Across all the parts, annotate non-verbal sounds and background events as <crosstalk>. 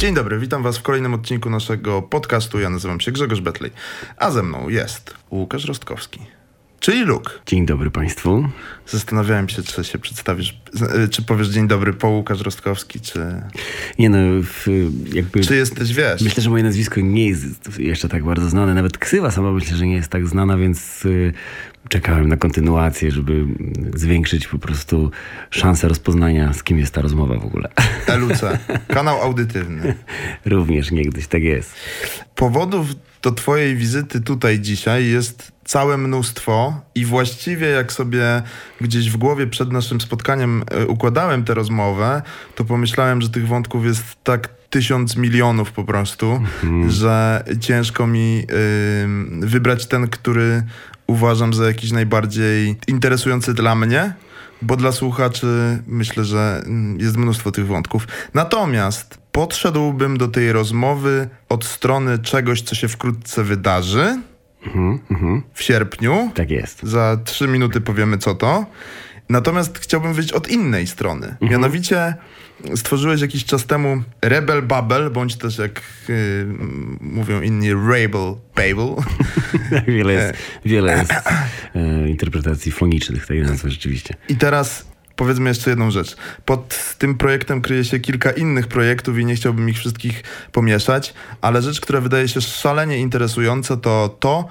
Dzień dobry, witam Was w kolejnym odcinku naszego podcastu. Ja nazywam się Grzegorz Betlej, a ze mną jest Łukasz Rostkowski, czyli Luke. Dzień dobry Państwu. Zastanawiałem się, czy się przedstawisz, z- czy powiesz dzień dobry po Łukasz Rostkowski, czy, Nie no, jakby... czy jesteś, wiesz, Myślę, że moje nazwisko nie jest jeszcze tak bardzo znane. Nawet ksywa sama myślę, że nie jest tak znana, więc y, czekałem na kontynuację, żeby zwiększyć po prostu szansę rozpoznania, z kim jest ta rozmowa w ogóle. <laughs> LUC, kanał audytywny. Również niegdyś tak jest. Powodów do Twojej wizyty tutaj dzisiaj jest całe mnóstwo i właściwie jak sobie gdzieś w głowie przed naszym spotkaniem e, układałem tę rozmowę, to pomyślałem, że tych wątków jest tak tysiąc milionów po prostu, że ciężko mi ym, wybrać ten, który uważam za jakiś najbardziej interesujący dla mnie. Bo dla słuchaczy myślę, że mm, jest mnóstwo tych wątków. Natomiast podszedłbym do tej rozmowy od strony czegoś, co się wkrótce wydarzy Mhm, mhm. W sierpniu. Tak jest. Za trzy minuty powiemy co to. Natomiast chciałbym wyjść od innej strony. Mhm. Mianowicie stworzyłeś jakiś czas temu Rebel Babel, bądź też jak yy, mówią inni Rabel Babel. <laughs> wiele jest, <laughs> wiele jest e, interpretacji fonicznych tej nazwy rzeczywiście. I teraz powiedzmy jeszcze jedną rzecz. Pod tym projektem kryje się kilka innych projektów i nie chciałbym ich wszystkich pomieszać, ale rzecz, która wydaje się szalenie interesująca, to to,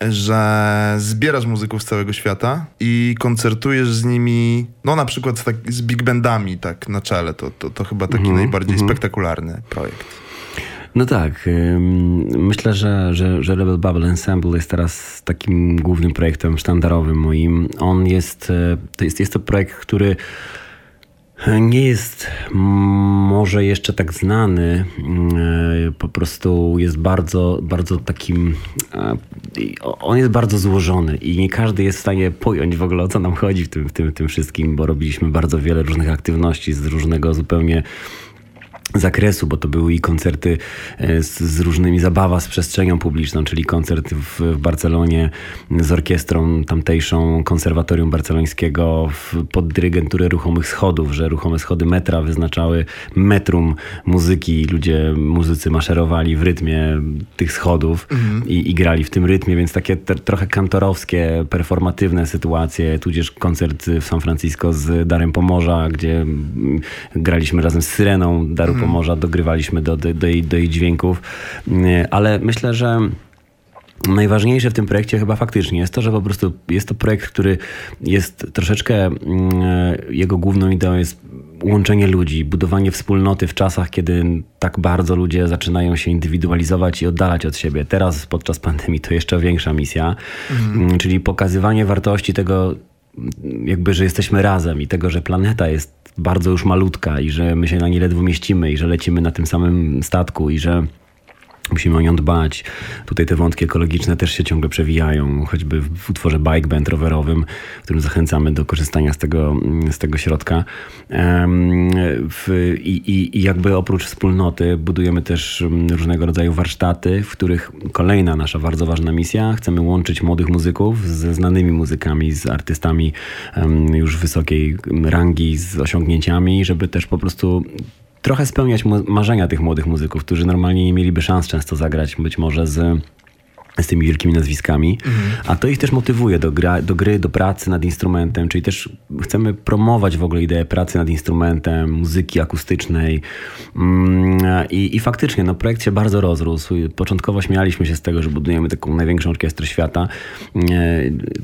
że zbierasz muzyków z całego świata i koncertujesz z nimi, no na przykład z, tak, z big bandami tak na czele. To, to, to chyba taki najbardziej spektakularny projekt. No tak, myślę, że, że, że Rebel Bubble Ensemble jest teraz takim głównym projektem sztandarowym moim. On jest, e, to jest, jest to projekt, który nie jest może jeszcze tak znany, mm, po prostu jest bardzo, bardzo takim, e, on jest bardzo złożony i nie każdy jest w stanie pojąć w ogóle o co nam chodzi w tym, w tym, w tym wszystkim, bo robiliśmy bardzo wiele różnych aktywności z różnego zupełnie zakresu, bo to były i koncerty e, z, z różnymi zabawa z przestrzenią publiczną, czyli koncert w, w Barcelonie z orkiestrą tamtejszą konserwatorium barcelońskiego w, pod dyrygenturę ruchomych schodów, że ruchome schody metra wyznaczały metrum muzyki. Ludzie, muzycy maszerowali w rytmie tych schodów i, i grali w tym rytmie, więc takie te, trochę kantorowskie, performatywne sytuacje, tudzież koncert w San Francisco z Darem Pomorza, gdzie mm, graliśmy razem z Syreną Daru Pomorza, dogrywaliśmy do, do, do, jej, do jej dźwięków, Mm, ale myślę, że Najważniejsze w tym projekcie chyba faktycznie jest to, że po prostu jest to projekt, który jest troszeczkę, mm, jego główną ideą jest łączenie ludzi, budowanie wspólnoty w czasach, kiedy tak bardzo ludzie zaczynają się indywidualizować i oddalać od siebie. Teraz podczas pandemii to jeszcze większa misja, Mm, czyli pokazywanie wartości tego, jakby, że jesteśmy razem i tego, że planeta jest bardzo już malutka i że my się na niej ledwo mieścimy i że lecimy na tym samym statku i że Musimy o nią dbać. Tutaj te wątki ekologiczne też się ciągle przewijają, choćby w, utworze bike band rowerowym, w którym zachęcamy do korzystania z tego, z tego środka. W, i, i, jakby oprócz wspólnoty budujemy też mm, różnego rodzaju warsztaty, w których kolejna nasza bardzo ważna misja, chcemy łączyć młodych muzyków ze znanymi muzykami, z artystami już wysokiej rangi, z osiągnięciami, żeby też po prostu trochę spełniać marzenia tych młodych muzyków, którzy normalnie nie mieliby szans często zagrać być może z z tymi wielkimi nazwiskami, a to ich też motywuje do, gra, do gry, do pracy nad instrumentem, czyli też chcemy promować w ogóle ideę pracy nad instrumentem, muzyki akustycznej Mm, i, i faktycznie no, projekt się bardzo rozrósł. Początkowo śmialiśmy się z tego, że budujemy taką największą orkiestrę świata. E,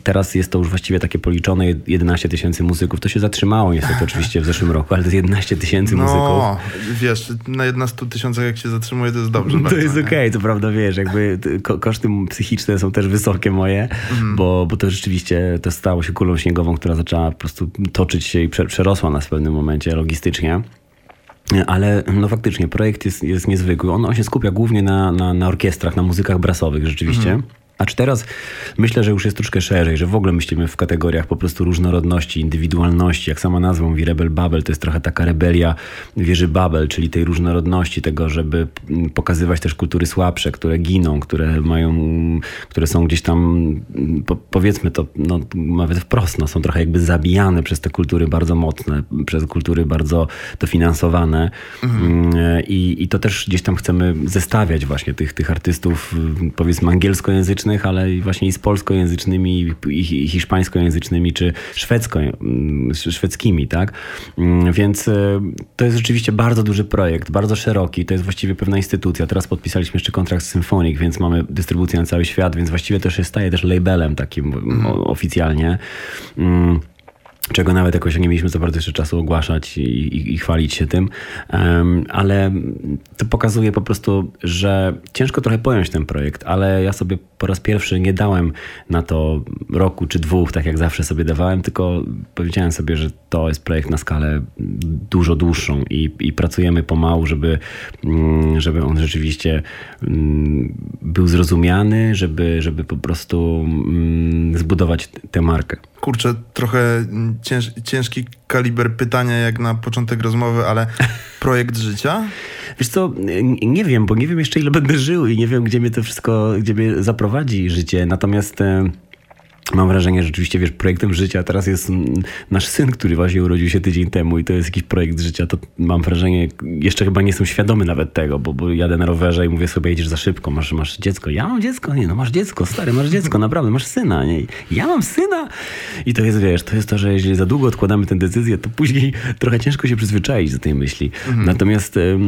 Teraz jest to już właściwie takie policzone 11 tysięcy muzyków. To się zatrzymało niestety <laughs> oczywiście w zeszłym roku, ale to jest 11 tysięcy muzyków. No, wiesz, na 11 tysiącach jak się zatrzymuje, to jest dobrze. <laughs> To bardzo, jest okej, co prawda wiesz, jakby koszty psychiczne są też wysokie moje, bo, bo to rzeczywiście to stało się kulą śniegową, która zaczęła po prostu toczyć się i prze- przerosła nas w pewnym momencie logistycznie. Ale no faktycznie projekt jest, jest niezwykły. On, on się skupia głównie na, na, na orkiestrach, na muzykach brasowych rzeczywiście. A czy teraz myślę, że już jest troszkę szerzej, że w ogóle myślimy w kategoriach po prostu różnorodności, indywidualności. Jak sama nazwa mówi, Rebel Babel, to jest trochę taka rebelia wieży Babel, czyli tej różnorodności, tego, żeby pokazywać też kultury słabsze, które giną, które mają, które są gdzieś tam, po, powiedzmy to no, nawet wprost, no, są trochę jakby zabijane przez te kultury bardzo mocne, przez kultury bardzo dofinansowane. Mhm. I, I to też gdzieś tam chcemy zestawiać właśnie tych, tych artystów, powiedzmy angielskojęzycznych, ale właśnie i z polskojęzycznymi, i, hiszpańskojęzycznymi, czy szwedzko, mm, szwedzkimi, tak? Mm, więc e, to jest rzeczywiście bardzo duży projekt, bardzo szeroki, to jest właściwie pewna instytucja. Teraz podpisaliśmy jeszcze kontrakt z Symphonic, więc mamy dystrybucję na cały świat, więc właściwie też się staje też labelem takim mm. oficjalnie. Mm czego nawet jakoś nie mieliśmy za bardzo jeszcze czasu ogłaszać i, i, i chwalić się tym, um, ale to pokazuje po prostu, że ciężko trochę pojąć ten projekt, ale ja sobie po raz pierwszy nie dałem na to roku czy dwóch, tak jak zawsze sobie dawałem, tylko powiedziałem sobie, że to jest projekt na skalę dużo dłuższą i, i pracujemy pomału, żeby, mm, żeby on rzeczywiście mm, był zrozumiany, żeby, żeby po prostu mm, zbudować tę markę. Kurczę, trochę cięż, ciężki kaliber pytania jak na początek rozmowy, ale <laughs> projekt życia? Wiesz co, nie wiem, bo nie wiem jeszcze ile będę żył i nie wiem, gdzie mnie to wszystko, gdzie mnie zaprowadzi życie. Natomiast... Mam wrażenie, że rzeczywiście, wiesz, projektem życia teraz jest nasz syn, który właśnie urodził się tydzień temu i to jest jakiś projekt życia, to mam wrażenie, jeszcze chyba nie jestem świadomy nawet tego, bo, bo jadę na rowerze i mówię sobie, jedziesz za szybko, masz, masz dziecko. Ja mam dziecko? Nie, no masz dziecko, stary, masz dziecko, naprawdę, masz syna. Nie? Ja mam syna? I to jest, wiesz, to jest to, że jeżeli za długo odkładamy tę decyzję, to później trochę ciężko się przyzwyczaić do tej myśli. Mhm. Natomiast, e,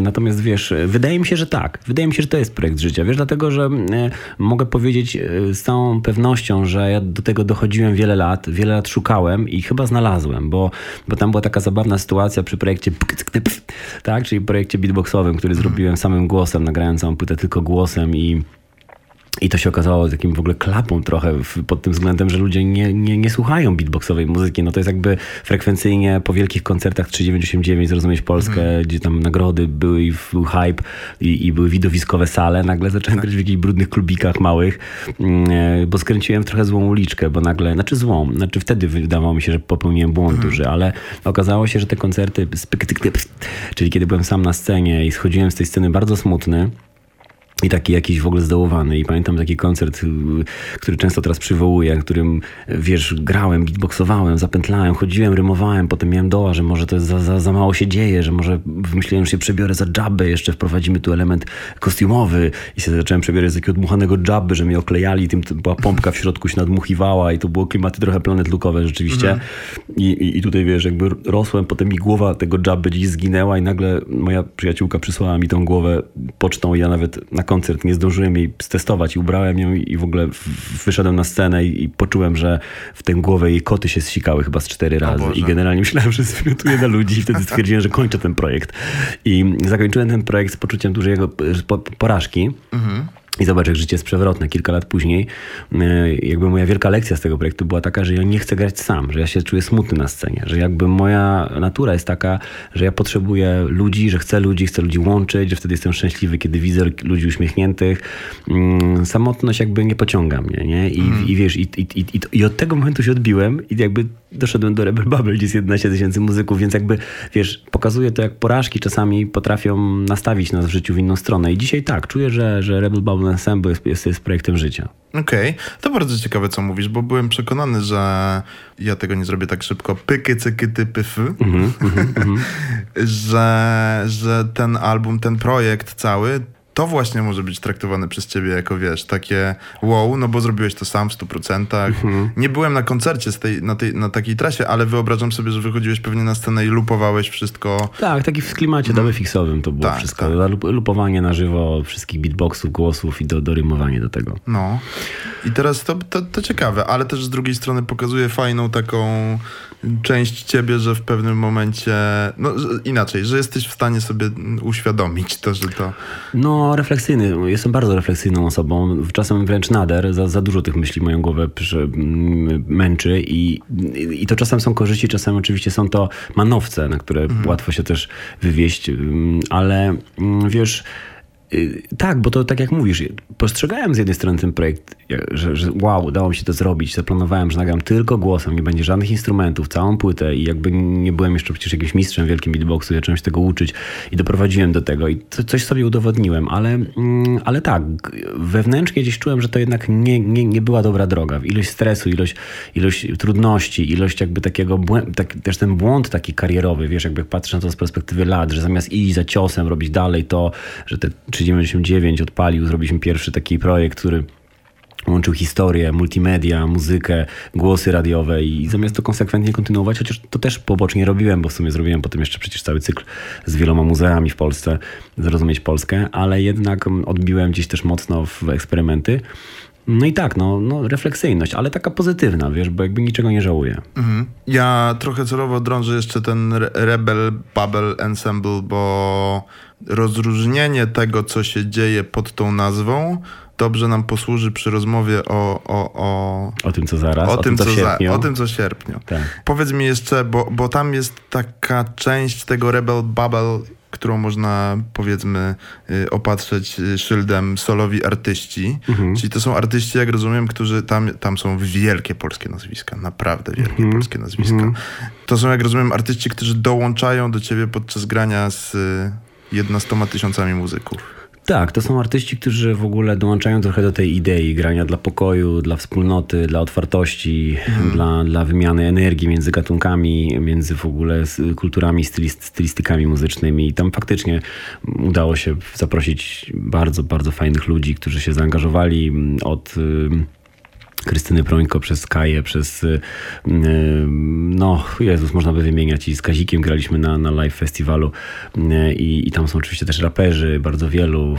natomiast, wiesz, wydaje mi się, że tak. Wydaje mi się, że to jest projekt życia, wiesz, dlatego, że e, mogę powiedzieć e, z całą pewnością, że ja do tego dochodziłem wiele lat, wiele lat szukałem i chyba znalazłem, bo, bo tam była taka zabawna sytuacja przy projekcie tak, czyli projekcie beatboxowym, który zrobiłem samym głosem, nagrałem całą płytę tylko głosem i i to się okazało takim w ogóle klapą trochę pod tym względem, że ludzie nie, nie, nie słuchają beatboxowej muzyki. No to jest jakby frekwencyjnie po wielkich koncertach 3989 zrozumieć Polskę, mm. gdzie tam nagrody były i był hype i, i były widowiskowe sale. Nagle zacząłem grać w jakichś brudnych klubikach małych, mm, e, bo skręciłem trochę złą uliczkę, bo nagle, znaczy złą, znaczy wtedy wydawało mi się, że popełniłem błąd mm. duży, ale okazało się, że te koncerty, czyli kiedy byłem sam na scenie i schodziłem z tej sceny bardzo smutny, i taki jakiś w ogóle zdołowany. I pamiętam taki koncert, y, który często teraz przywołuję, którym, wiesz, grałem, beatboxowałem, zapętlałem, chodziłem, rymowałem, potem miałem doła, że może to za, za, za mało się dzieje, że może wymyśliłem, że się przebiorę za dżabbę, jeszcze wprowadzimy tu element kostiumowy i się zacząłem przebierać z takiego odmuchanego dżabby, że mnie oklejali, tym była pompka w środku się nadmuchiwała i to było klimaty trochę planet lukowe rzeczywiście. Mhm. I, i, I tutaj, wiesz, jakby rosłem, potem mi głowa tego dżabby gdzieś zginęła i nagle moja przyjaciółka przysłała mi tą głowę pocztą i ja nawet na koncert, nie zdążyłem jej stestować i ubrałem ją i w ogóle wyszedłem na scenę i, i poczułem, że w tę głowę jej koty się zsikały chyba z cztery razy i generalnie myślałem, że zwymiotuję na ludzi i wtedy stwierdziłem, że kończę ten projekt. I zakończyłem ten projekt z poczuciem dużej jego porażki. Mhm. I zobacz, jak życie jest przewrotne. Kilka lat później, e, jakby moja wielka lekcja z tego projektu była taka, że ja nie chcę grać sam, że ja się czuję smutny na scenie, że jakby moja natura jest taka, że ja potrzebuję ludzi, że chcę ludzi, chcę ludzi łączyć, że wtedy jestem szczęśliwy, kiedy widzę ludzi uśmiechniętych. Mm, samotność jakby nie pociąga mnie, nie? I, mm. i wiesz, i, i, i, i, od tego momentu się odbiłem i jakby doszedłem do Rebel Bubble, gdzie jest 11 tysięcy muzyków, więc jakby, wiesz, pokazuje to, jak porażki czasami potrafią nastawić nas w życiu w inną stronę. I dzisiaj tak, czuję, że, że Rebel Bubble Ensemble jest, jest, jest projektem życia. Okej, okay. to bardzo ciekawe, co mówisz, bo byłem przekonany, że ja tego nie zrobię tak szybko, pyky, cyky, typy, f, mm -hmm, mm -hmm. <laughs> że, że ten album, ten projekt cały to właśnie może być traktowane przez ciebie jako, wiesz, takie wow, no bo zrobiłeś to sam w 100%. Mhm. Nie byłem na koncercie z tej, na, tej, na takiej trasie, ale wyobrażam sobie, że wychodziłeś pewnie na scenę i lupowałeś wszystko. Tak, taki w klimacie fixowym to było tak, wszystko. Tak. Lupowanie na żywo wszystkich beatboxów, głosów i do, dorymowanie do tego. No. I teraz to, to, to ciekawe, ale też z drugiej strony pokazuje fajną taką część ciebie, że w pewnym momencie, no inaczej, że jesteś w stanie sobie uświadomić to, że to... No, refleksyjny. Jestem bardzo refleksyjną osobą. Czasem wręcz nader. Za, za dużo tych myśli moją głowę przy, męczy i, i to czasem są korzyści, czasem oczywiście są to manowce, na które mhm. łatwo się też wywieść, ale wiesz Y, tak, bo to tak jak mówisz, postrzegałem z jednej strony ten projekt, że, że wow, udało mi się to zrobić. Zaplanowałem, że nagram tylko głosem, nie będzie żadnych instrumentów, całą płytę i jakby nie byłem jeszcze przecież jakimś mistrzem wielkim beatboxu, zacząłem się tego uczyć i doprowadziłem do tego i coś sobie udowodniłem, ale, mm, ale tak, wewnętrznie gdzieś czułem, że to jednak nie, nie, nie była dobra droga. Ilość stresu, ilość, ilość trudności, ilość jakby takiego, tak, też ten błąd taki karierowy, wiesz, jakby patrzę na to z perspektywy lat, że zamiast iść za ciosem, robić dalej to, że te 399 odpalił, zrobiliśmy pierwszy taki projekt, który łączył historię, multimedia, muzykę, głosy radiowe i zamiast to konsekwentnie kontynuować, chociaż to też pobocznie robiłem, bo w sumie zrobiłem potem jeszcze przecież cały cykl z wieloma muzeami w Polsce, zrozumieć Polskę, ale jednak odbiłem gdzieś też mocno w eksperymenty. No i tak, no, no refleksyjność, ale taka pozytywna, wiesz, bo jakby niczego nie żałuję. Mhm. Ja trochę celowo drążę jeszcze ten Rebel Bubble Ensemble, bo rozróżnienie tego, co się dzieje pod tą nazwą, dobrze nam posłuży przy rozmowie o... O, o, o tym, co zaraz, o, o tym, co, co za, o tym, co sierpniu. Tak. Powiedz mi jeszcze, bo, bo tam jest taka część tego Rebel Bubble, którą można powiedzmy y, opatrzeć y, szyldem solowi artyści. Mhm. Czyli to są artyści, jak rozumiem, którzy tam, tam są wielkie polskie nazwiska, naprawdę wielkie mhm. polskie nazwiska. Mhm. To są, jak rozumiem, artyści, którzy dołączają do ciebie podczas grania z y, jednostoma tysiącami muzyków. Tak, to są artyści, którzy w ogóle dołączają trochę do tej idei grania dla pokoju, dla wspólnoty, dla otwartości, mhm. dla, dla wymiany energii między gatunkami, między w ogóle kulturami, stylistykami muzycznymi. I tam faktycznie udało się zaprosić bardzo, bardzo fajnych ludzi, którzy się zaangażowali od Krystyny Prońko, przez Kaję, przez y, y, no Jezus, można by wymieniać i z Kazikiem graliśmy na, na live festiwalu y, i, i tam są oczywiście też raperzy, bardzo wielu,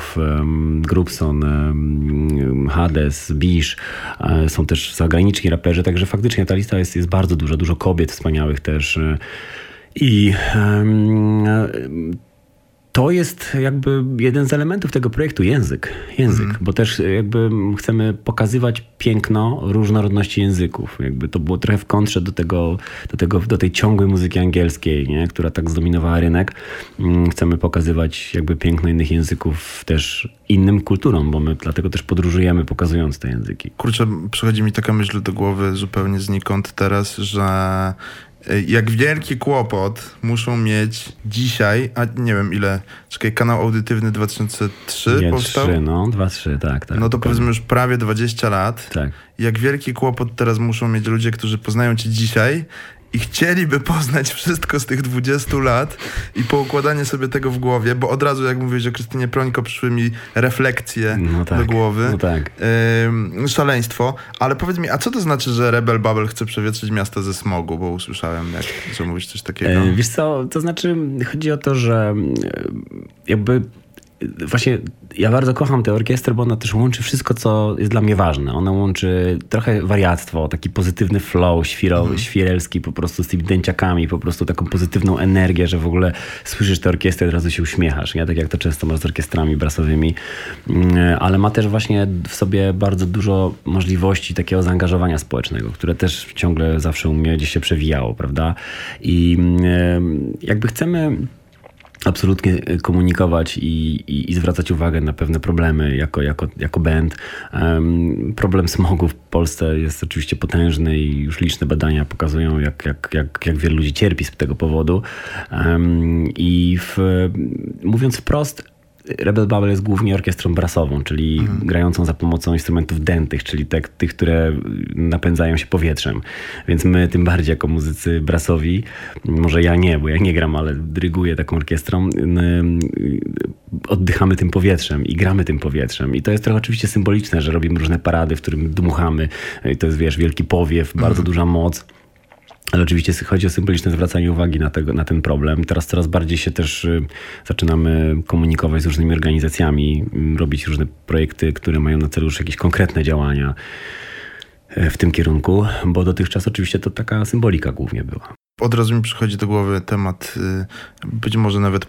Grubson, Hades, Bisz, są też zagraniczni raperzy, także faktycznie ta lista jest, jest bardzo duża, dużo kobiet wspaniałych też i to jest jakby jeden z elementów tego projektu, język. Język, mm. bo też jakby chcemy pokazywać piękno różnorodności języków. Jakby to było trochę w kontrze do, tego, do, tego, do tej ciągłej muzyki angielskiej, nie? która tak zdominowała rynek. Mm, chcemy pokazywać jakby piękno innych języków też innym kulturom, bo my dlatego też podróżujemy pokazując te języki. Kurczę, przychodzi mi taka myśl do głowy zupełnie znikąd teraz, że jak wielki kłopot muszą mieć dzisiaj, a nie wiem ile, czekaj, kanał audytywny 2003 nie, powstał? 3, no, 2-3, tak, tak. No to powiedzmy już prawie 20 lat. Tak. Jak wielki kłopot teraz muszą mieć ludzie, którzy poznają cię dzisiaj i chcieliby poznać wszystko z tych 20 lat i poukładanie sobie tego w głowie, bo od razu, jak mówiłeś o Krystynie Prońko, przyszły mi refleksje no tak, do głowy. No tak. Szaleństwo. Ale powiedz mi, a co to znaczy, że Rebel Bubble chce przewietrzyć miasto ze smogu? Bo usłyszałem, jak, że mówisz coś takiego. Yy, wiesz co, to znaczy chodzi o to, że jakby właśnie ja bardzo kocham tę orkiestrę, bo ona też łączy wszystko, co jest dla mnie ważne. Ona łączy trochę wariactwo, taki pozytywny flow świro, mm. świerelski po prostu z tymi dęciakami, po prostu taką pozytywną energię, że w ogóle słyszysz tę orkiestrę od razu się uśmiechasz. Ja tak jak to często masz z orkiestrami brasowymi. Mm, ale ma też właśnie w sobie bardzo dużo możliwości takiego zaangażowania społecznego, które też ciągle zawsze u mnie gdzieś się przewijało, prawda? I mm, jakby chcemy absolutnie komunikować i, i, i, zwracać uwagę na pewne problemy jako, jako, jako band. Um, problem smogu w Polsce jest oczywiście potężny i już liczne badania pokazują, jak, jak, jak, jak wielu ludzi cierpi z tego powodu. Um, I w, mówiąc wprost, Rebel Babel jest głównie orkiestrą brasową, czyli mhm. grającą za pomocą instrumentów dętych, czyli tych, które napędzają się powietrzem. Więc my tym bardziej jako muzycy brasowi, może ja nie, bo ja nie gram, ale dyryguję taką orkiestrą, oddychamy tym powietrzem i gramy tym powietrzem. I to jest trochę oczywiście symboliczne, że robimy różne parady, w którym dmuchamy. I to jest, wiesz, wielki powiew, bardzo mhm. duża moc. Ale oczywiście chodzi o symboliczne zwracanie uwagi na, tego, na ten problem. Teraz coraz bardziej się też y, zaczynamy komunikować z różnymi organizacjami, y, robić różne projekty, które mają na celu już jakieś konkretne działania y, w tym kierunku, bo dotychczas oczywiście to taka symbolika głównie była. Od razu mi przychodzi do głowy temat y, być może nawet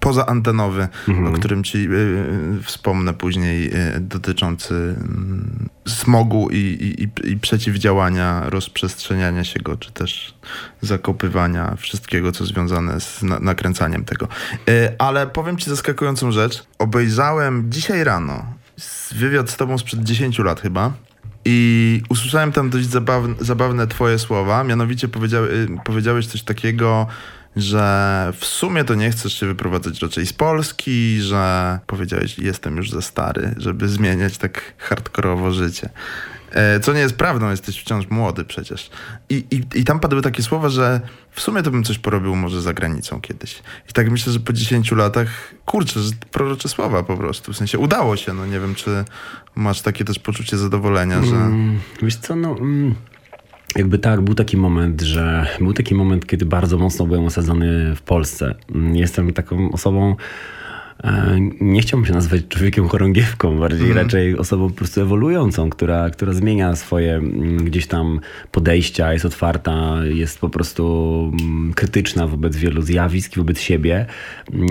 poza antenowy, mhm. o którym ci y, wspomnę później, dotyczący mm, smogu i, i, i przeciwdziałania rozprzestrzeniania się go, czy też zakopywania wszystkiego, co związane z nakręcaniem tego. Ale powiem ci zaskakującą rzecz. Obejrzałem dzisiaj rano wywiad z tobą sprzed 10 lat chyba. I usłyszałem tam dość zabawne, zabawne twoje słowa, mianowicie y, powiedziałeś coś takiego, że w sumie to nie chcesz się wyprowadzać raczej z Polski, że powiedziałeś, jestem już za stary, żeby zmieniać tak hardkorowo życie. E, co nie jest prawdą, jesteś wciąż młody przecież. I, i, I tam padły takie słowa, że w sumie to bym coś porobił może za granicą kiedyś. I tak myślę, że po 10 latach, kurczę, że prorocze słowa po prostu. W sensie udało się, no nie wiem, czy masz takie też poczucie zadowolenia, że... Mm, wiesz co, no... Mm jakby tak, był taki moment, że był taki moment, kiedy bardzo mocno byłem osadzony w Polsce. Mm, jestem taką osobą, nie chciałbym się nazwać człowiekiem chorągiewką, bardziej mm. raczej osobą po prostu ewoluującą, która, która zmienia swoje mm, gdzieś tam podejścia, jest otwarta, jest po prostu mm, krytyczna wobec wielu zjawisk, wobec siebie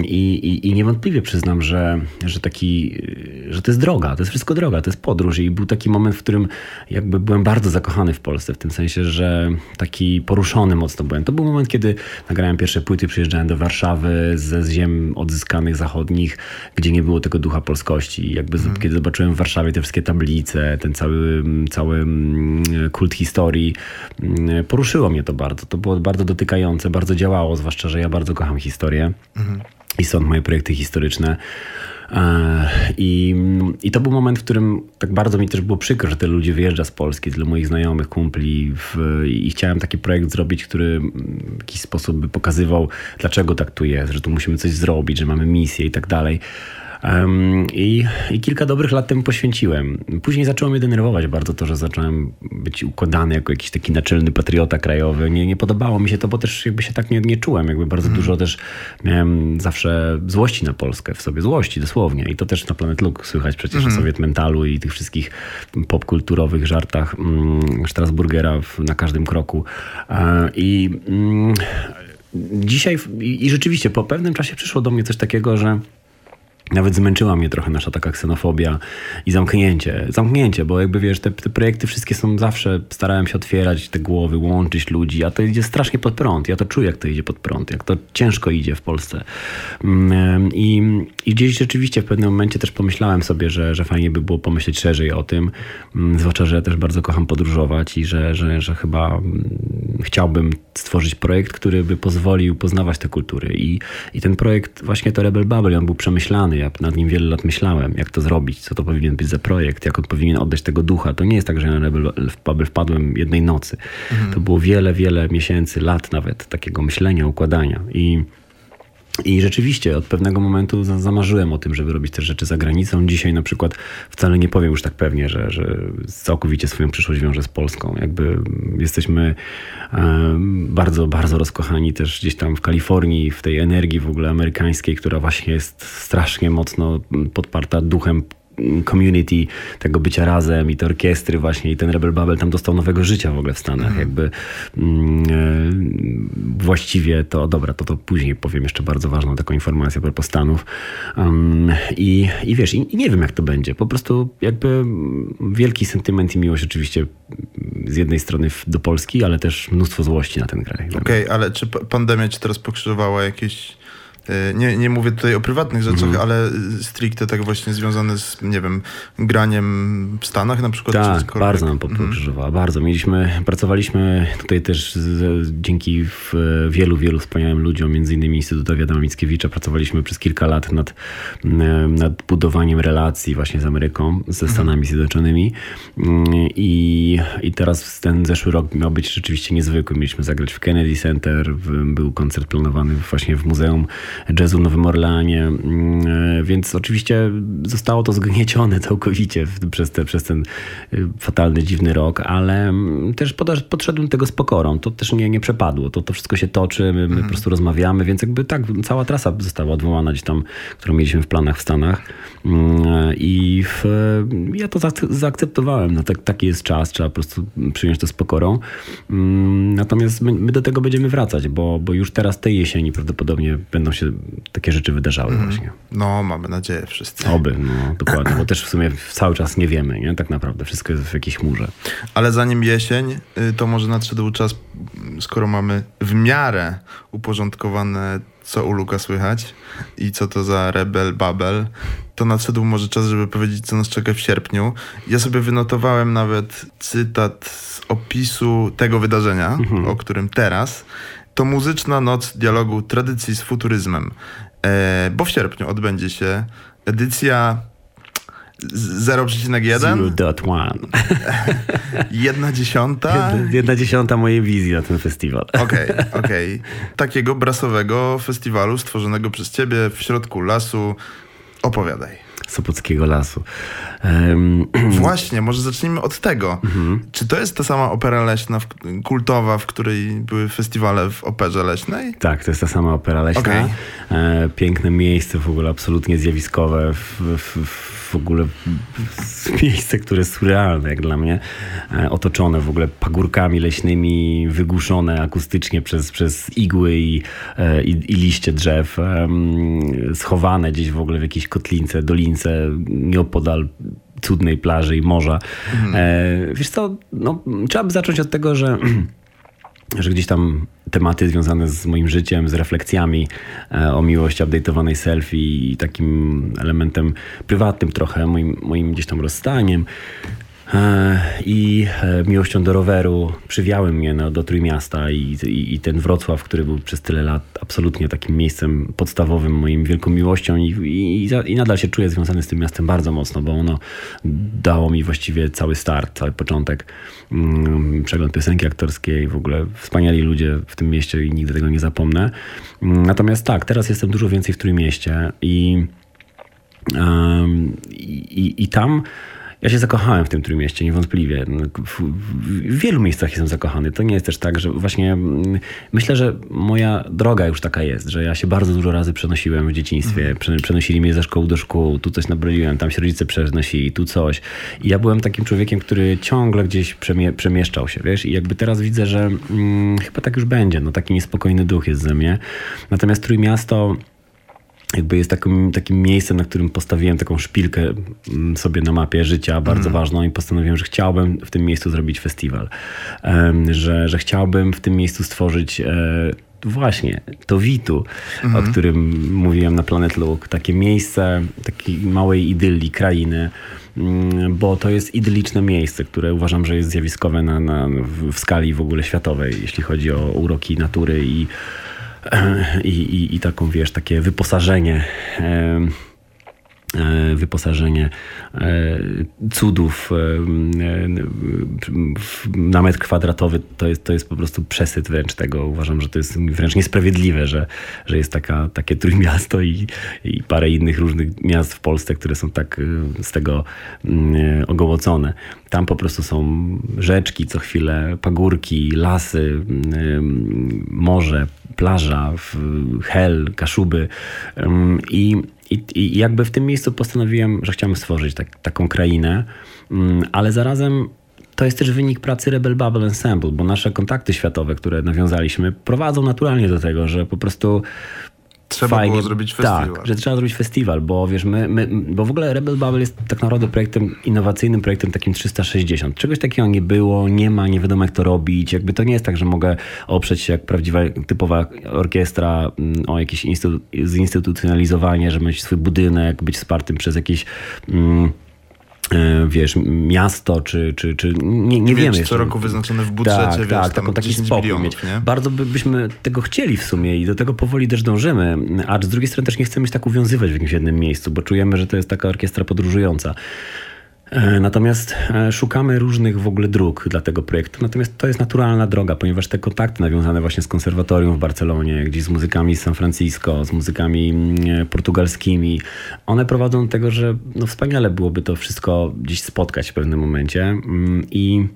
I, i, i niewątpliwie przyznam, że, że taki, że to jest droga, to jest wszystko droga, to jest podróż i był taki moment, w którym jakby byłem bardzo zakochany w Polsce, w tym sensie, że taki poruszony mocno byłem. To był moment, kiedy nagrałem pierwsze płyty, przyjeżdżałem do Warszawy ze ziem odzyskanych zachodnich, nich, gdzie nie było tego ducha polskości. Jakby mm. kiedy zobaczyłem w Warszawie te wszystkie tablice, ten cały, cały mm, kult historii, mm, poruszyło mnie to bardzo. To było bardzo dotykające, bardzo działało, zwłaszcza, że ja bardzo kocham historię. Mm. I stąd moje projekty historyczne. E, I, I to był moment, w którym tak bardzo mi też było przykro, że tyle ludzi wyjeżdża z Polski, tyle moich znajomych, kumpli w, i chciałem taki projekt zrobić, który w jakiś sposób by pokazywał, dlaczego tak tu jest, że tu musimy coś zrobić, że mamy misję i tak dalej. I, I, kilka dobrych lat temu poświęciłem. Później zaczęło mnie denerwować bardzo to, że zacząłem być układany jako jakiś taki naczelny patriota krajowy. Nie, nie podobało mi się to, bo też jakby się tak nie, nie czułem. Jakby bardzo mm. dużo też miałem zawsze złości na Polskę w sobie, złości dosłownie. I to też na Planet Look słychać przecież mm. o Sowiet Mentalu i tych wszystkich popkulturowych żartach mm, Strasburgera w, na każdym kroku. I mm, dzisiaj i rzeczywiście po pewnym czasie przyszło do mnie coś takiego, że nawet zmęczyła mnie trochę nasza taka ksenofobia i zamknięcie. Zamknięcie, bo jakby wiesz, te, te, projekty wszystkie są zawsze, starałem się otwierać te głowy, łączyć ludzi, a to idzie strasznie pod prąd. Ja to czuję, jak to idzie pod prąd, jak to ciężko idzie w Polsce. Mm, I, i gdzieś rzeczywiście w pewnym momencie też pomyślałem sobie, że, że fajnie by było pomyśleć szerzej o tym, mm, zwłaszcza, że ja też bardzo kocham podróżować i że, że, że chyba mm, chciałbym stworzyć projekt, który by pozwolił poznawać te kultury. I, i ten projekt, właśnie to Rebel Bubble, on był przemyślany, ja nad nim wiele lat myślałem, jak to zrobić, co to powinien być za projekt, jak on powinien oddać tego ducha. To nie jest tak, że ja na Rebel wpadłem jednej nocy. Mhm. To było wiele, wiele miesięcy, lat nawet takiego myślenia, układania. I i rzeczywiście od pewnego momentu zamarzyłem o tym, żeby robić te rzeczy za granicą. Dzisiaj na przykład wcale nie powiem już tak pewnie, że, że całkowicie swoją przyszłość wiążę z Polską. Jakby jesteśmy bardzo, bardzo rozkochani też gdzieś tam w Kalifornii, w tej energii w ogóle amerykańskiej, która właśnie jest strasznie mocno podparta duchem community tego bycia razem i te orkiestry właśnie i ten Rebel Babel tam dostał nowego życia w ogóle w Stanach. Mhm. Jakby mm, e, właściwie to, dobra, to to później powiem jeszcze bardzo ważną taką informację a propos Stanów. Um, i, I wiesz, i, i, nie wiem jak to będzie. Po prostu jakby wielki sentyment i miłość oczywiście z jednej strony do Polski, ale też mnóstwo złości na ten kraj. Okej, okay, ale czy pandemia ci teraz pokrzyżowała jakieś nie, nie mówię tutaj o prywatnych rzeczach, mm. ale stricte tak właśnie związane z, nie wiem, graniem w Stanach na przykład? Tak, bardzo nam pokrzyżowała, mm. bardzo. Mieliśmy, pracowaliśmy tutaj też z, dzięki wielu, wielu wspaniałym ludziom, między innymi Instytutowi Adama Mickiewicza, pracowaliśmy przez kilka lat nad, nad budowaniem relacji właśnie z Ameryką, ze mhm. Stanami mm. Zjednoczonymi I, i teraz ten zeszły rok miał być rzeczywiście niezwykły. Mieliśmy zagrać w Kennedy Center, był koncert planowany właśnie w Muzeum jazzu w Nowym Orleanie, mm, e, więc oczywiście zostało to zgniecione <laughs> całkowicie przez, te, przez ten y, fatalny, dziwny rok, ale mm, też podszedłem tego z pokorą. To też nie, nie przepadło. To, to wszystko się toczy, my, my mhm. po prostu rozmawiamy, więc jakby tak, cała trasa została odwołana gdzieś tam, którą mieliśmy w planach w Stanach mm, i w, ja to zaakceptowałem. No, tak, taki jest czas, trzeba po prostu przyjąć to z pokorą. Natomiast my, my do tego będziemy wracać, bo, bo już teraz tej jesieni prawdopodobnie będą się takie rzeczy wydarzały mm. właśnie. No, mamy nadzieję wszyscy. Oby, no <clears throat> dokładnie, bo też w sumie cały czas nie wiemy, nie? Tak naprawdę, wszystko jest w jakiejś chmurze. Ale zanim jesień, y, to może nadszedł czas, skoro mamy w miarę uporządkowane co u Luka słychać i co to za Rebel Babel, to nadszedł może czas, żeby powiedzieć, co nas czeka w sierpniu. Ja sobie wynotowałem nawet cytat z opisu tego wydarzenia, mhm. o którym teraz. To muzyczna noc dialogu tradycji z futuryzmem. E, bo w sierpniu odbędzie się edycja 0,1? 0.1. <laughs> Jedna dziesiąta? Jedna dziesiąta mojej wizji na ten festiwal. Okej, okay, okej. Okay. <laughs> Takiego brasowego festiwalu stworzonego przez ciebie w środku lasu. Opowiadaj. Sopockiego Lasu. Um, <clears throat> Właśnie, może zacznijmy od tego. Mhm. Czy to jest ta sama opera leśna, kultowa, w której były festiwale w operze leśnej? Tak, to jest ta sama opera leśna. Okay. E, piękne miejsce, w ogóle absolutnie zjawiskowe. W, w, w ogóle miejsce, które jest surrealne jak dla mnie. E, otoczone w ogóle pagórkami leśnymi, wygłuszone akustycznie przez, przez igły i, e, i, i liście drzew. schowane gdzieś w ogóle w jakiejś kotlince, dolince, nieopodal cudnej plaży i morza. E, wiesz co, no, trzeba by zacząć od tego, że <clears throat> że gdzieś tam tematy związane z moim życiem, z refleksjami e, o miłości, update'owanej selfie i takim elementem prywatnym trochę, moim, moim gdzieś tam rozstaniem, i e, miłością do roweru przywiały mnie no, do Trójmiasta i, i, i, ten Wrocław, który był przez tyle lat absolutnie takim miejscem podstawowym, moim wielką miłością i, i, i nadal się czuję związany z tym miastem bardzo mocno, bo ono dało mi właściwie cały start, cały początek, mm, przegląd piosenki aktorskiej, w ogóle wspaniali ludzie w tym mieście i nigdy tego nie zapomnę. Mm, natomiast tak, teraz jestem dużo więcej w Trójmieście i, i, i tam ja się zakochałem w tym Trójmieście, niewątpliwie. No, w wielu miejscach jestem zakochany. To nie jest też tak, że właśnie mm, myślę, że moja droga już taka jest, że ja się bardzo dużo razy przenosiłem w dzieciństwie. Mhm. Przenosili mnie ze szkoły do szkół, tu coś nabraliłem, tam się rodzice przenosili, tu coś. I ja byłem takim człowiekiem, który ciągle gdzieś przemie przemieszczał się, wiesz? I jakby teraz widzę, że hmm, chyba tak już będzie. No taki niespokojny duch jest ze mnie. Natomiast Trójmiasto jakby jest takim, takim miejscem, na którym postawiłem taką szpilkę mm, sobie na mapie życia, bardzo mm. ważną i postanowiłem, że chciałbym w tym miejscu zrobić festiwal. Że, że chciałbym w tym miejscu stworzyć e, właśnie to Witu, mm. o mhm. którym mówiłem na Planet Look. Takie miejsce takiej małej idylii krainy, mm, bo to jest idyliczne miejsce, które uważam, że jest zjawiskowe na, na, w skali w ogóle światowej, jeśli chodzi o uroki natury i i, i, i taką, wiesz, takie wyposażenie wyposażenie e, cudów e, na metr kwadratowy to jest, to jest po prostu przesyt wręcz tego. Uważam, że to jest wręcz niesprawiedliwe, że, że jest taka, takie trójmiasto i, i parę innych różnych miast w Polsce, które są tak z tego mm, ogołocone. Tam po prostu są rzeczki co chwilę, pagórki, lasy, mm, morze, plaża, hel, kaszuby i i, I, jakby w tym miejscu postanowiłem, że chciałem stworzyć tak, taką krainę, mm, ale zarazem to jest też wynik pracy Rebel Bubble Ensemble, bo nasze kontakty światowe, które nawiązaliśmy, prowadzą naturalnie do tego, że po prostu Trzeba fajnie, było zrobić festiwal. Tak, że trzeba zrobić festiwal, bo wiesz, my, my, bo w ogóle Rebel Bubble jest tak naprawdę projektem innowacyjnym, projektem takim 360. Czegoś takiego nie było, nie ma, nie wiadomo jak to robić. Jakby to nie jest tak, że mogę oprzeć się jak prawdziwa, typowa orkiestra mm, o jakieś instytu zinstytucjonalizowanie, że mieć swój budynek, być wspartym przez jakieś... Mm, wiesz, miasto, czy, czy, czy nie, nie wiemy. co roku wyznaczone w budżecie, tak, wiesz, tak, taką, taki spokój mieć. Nie? Bardzo by, byśmy tego chcieli w sumie i do tego powoli też dążymy, a z drugiej strony też nie chcemy się tak uwiązywać w jakimś jednym miejscu, bo czujemy, że to jest taka orkiestra podróżująca. E, natomiast e, szukamy różnych w ogóle dróg dla tego projektu. Natomiast to jest naturalna droga, ponieważ te kontakty nawiązane właśnie z konserwatorium w Barcelonie, gdzieś z muzykami z San Francisco, z muzykami mm, portugalskimi, one prowadzą do tego, że no wspaniale byłoby to wszystko gdzieś spotkać w pewnym momencie mm, i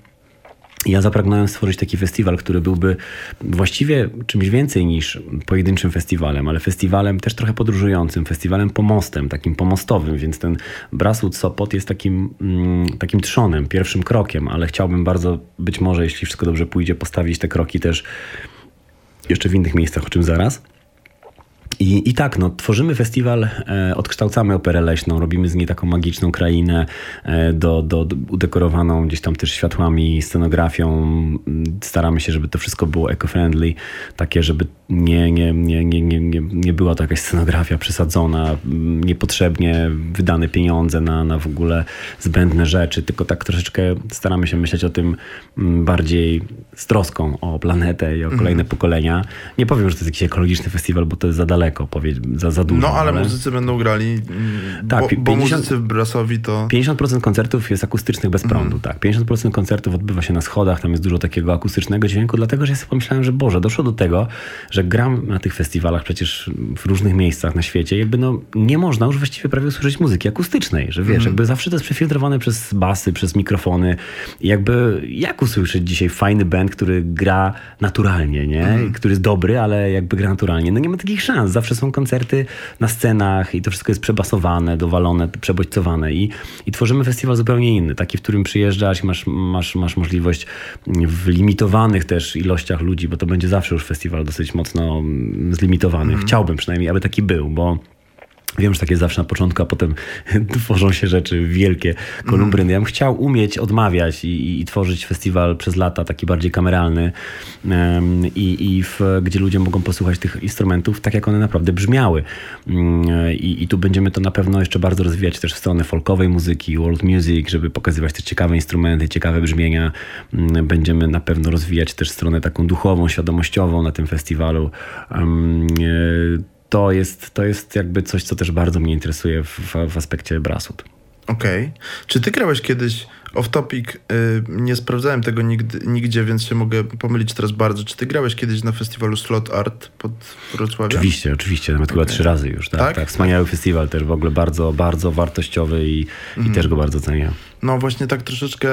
ja zapragnąłem stworzyć taki festiwal, który byłby właściwie czymś więcej niż pojedynczym festiwalem, ale festiwalem też trochę podróżującym, festiwalem pomostem, takim pomostowym, więc ten Brasut Sopot jest takim, mm, takim trzonem, pierwszym krokiem, ale chciałbym bardzo, być może jeśli wszystko dobrze pójdzie, postawić te kroki też jeszcze w innych miejscach, o czym zaraz. I, I tak, no, tworzymy festiwal, e, odkształcamy operę leśną, robimy z niej taką magiczną krainę, e, do, do, do, udekorowaną gdzieś tam też światłami, scenografią. Staramy się, żeby to wszystko było eco-friendly, takie, żeby nie, nie, nie, nie, nie, nie, nie była to jakaś scenografia przesadzona, niepotrzebnie wydane pieniądze na, na w ogóle zbędne rzeczy, tylko tak troszeczkę staramy się myśleć o tym mm, bardziej z troską o planetę i o kolejne mm. pokolenia. Nie powiem, że to jest jakiś ekologiczny festiwal, bo to jest za daleko, za, za dużo. No, ale, ale... muzycy będą grali, tak, bo, 50, bo muzycy Brasowi to... 50% koncertów jest akustycznych bez prądu, mm. tak. 50% koncertów odbywa się na schodach, tam jest dużo takiego akustycznego dźwięku, dlatego, że ja sobie pomyślałem, że Boże, doszło do tego, że gram na tych festiwalach przecież w różnych miejscach na świecie, jakby no nie można już właściwie prawie usłyszeć muzyki akustycznej, że wiesz, mm. jakby zawsze to jest przefiltrowane przez basy, przez mikrofony. I jakby jak usłyszeć dzisiaj fajny band, który gra naturalnie, nie? Mm. Który jest dobry, ale jakby gra naturalnie. No nie ma takich szans. Zawsze są koncerty na scenach i to wszystko jest przebasowane, dowalone, przebodźcowane i, i tworzymy festiwal zupełnie inny, taki, w którym przyjeżdżasz i masz, masz, masz możliwość w limitowanych też ilościach ludzi, bo to będzie zawsze już festiwal dosyć mocno zlimitowany. Mm. Chciałbym przynajmniej, aby taki był, bo Wiem, że takie zawsze na początku, a potem <laughs> tworzą się rzeczy wielkie, kolumbryny. Mm. Ja bym chciał umieć odmawiać i, i, tworzyć festiwal przez lata taki bardziej kameralny um, i, i w, gdzie ludzie mogą posłuchać tych instrumentów tak, jak one naprawdę brzmiały. Um, i, I tu będziemy to na pewno jeszcze bardzo rozwijać też w stronę folkowej muzyki, world music, żeby pokazywać też ciekawe instrumenty, ciekawe brzmienia. Um, będziemy na pewno rozwijać też stronę taką duchową, świadomościową na tym festiwalu to jest, to jest jakby coś, co też bardzo mnie interesuje w, w aspekcie Brasut. Okej. Okay. Czy ty grałeś kiedyś off topic? Yy, nie sprawdzałem tego nigdy, nigdzie, więc się mogę pomylić teraz bardzo. Czy ty grałeś kiedyś na festiwalu Slot Art pod Wrocławiem? Oczywiście, oczywiście. Nawet okay. chyba trzy razy już. Tak, tak? tak. Wspaniały festiwal też w ogóle bardzo, bardzo wartościowy i, mm. i też go bardzo cenię. No właśnie tak troszeczkę,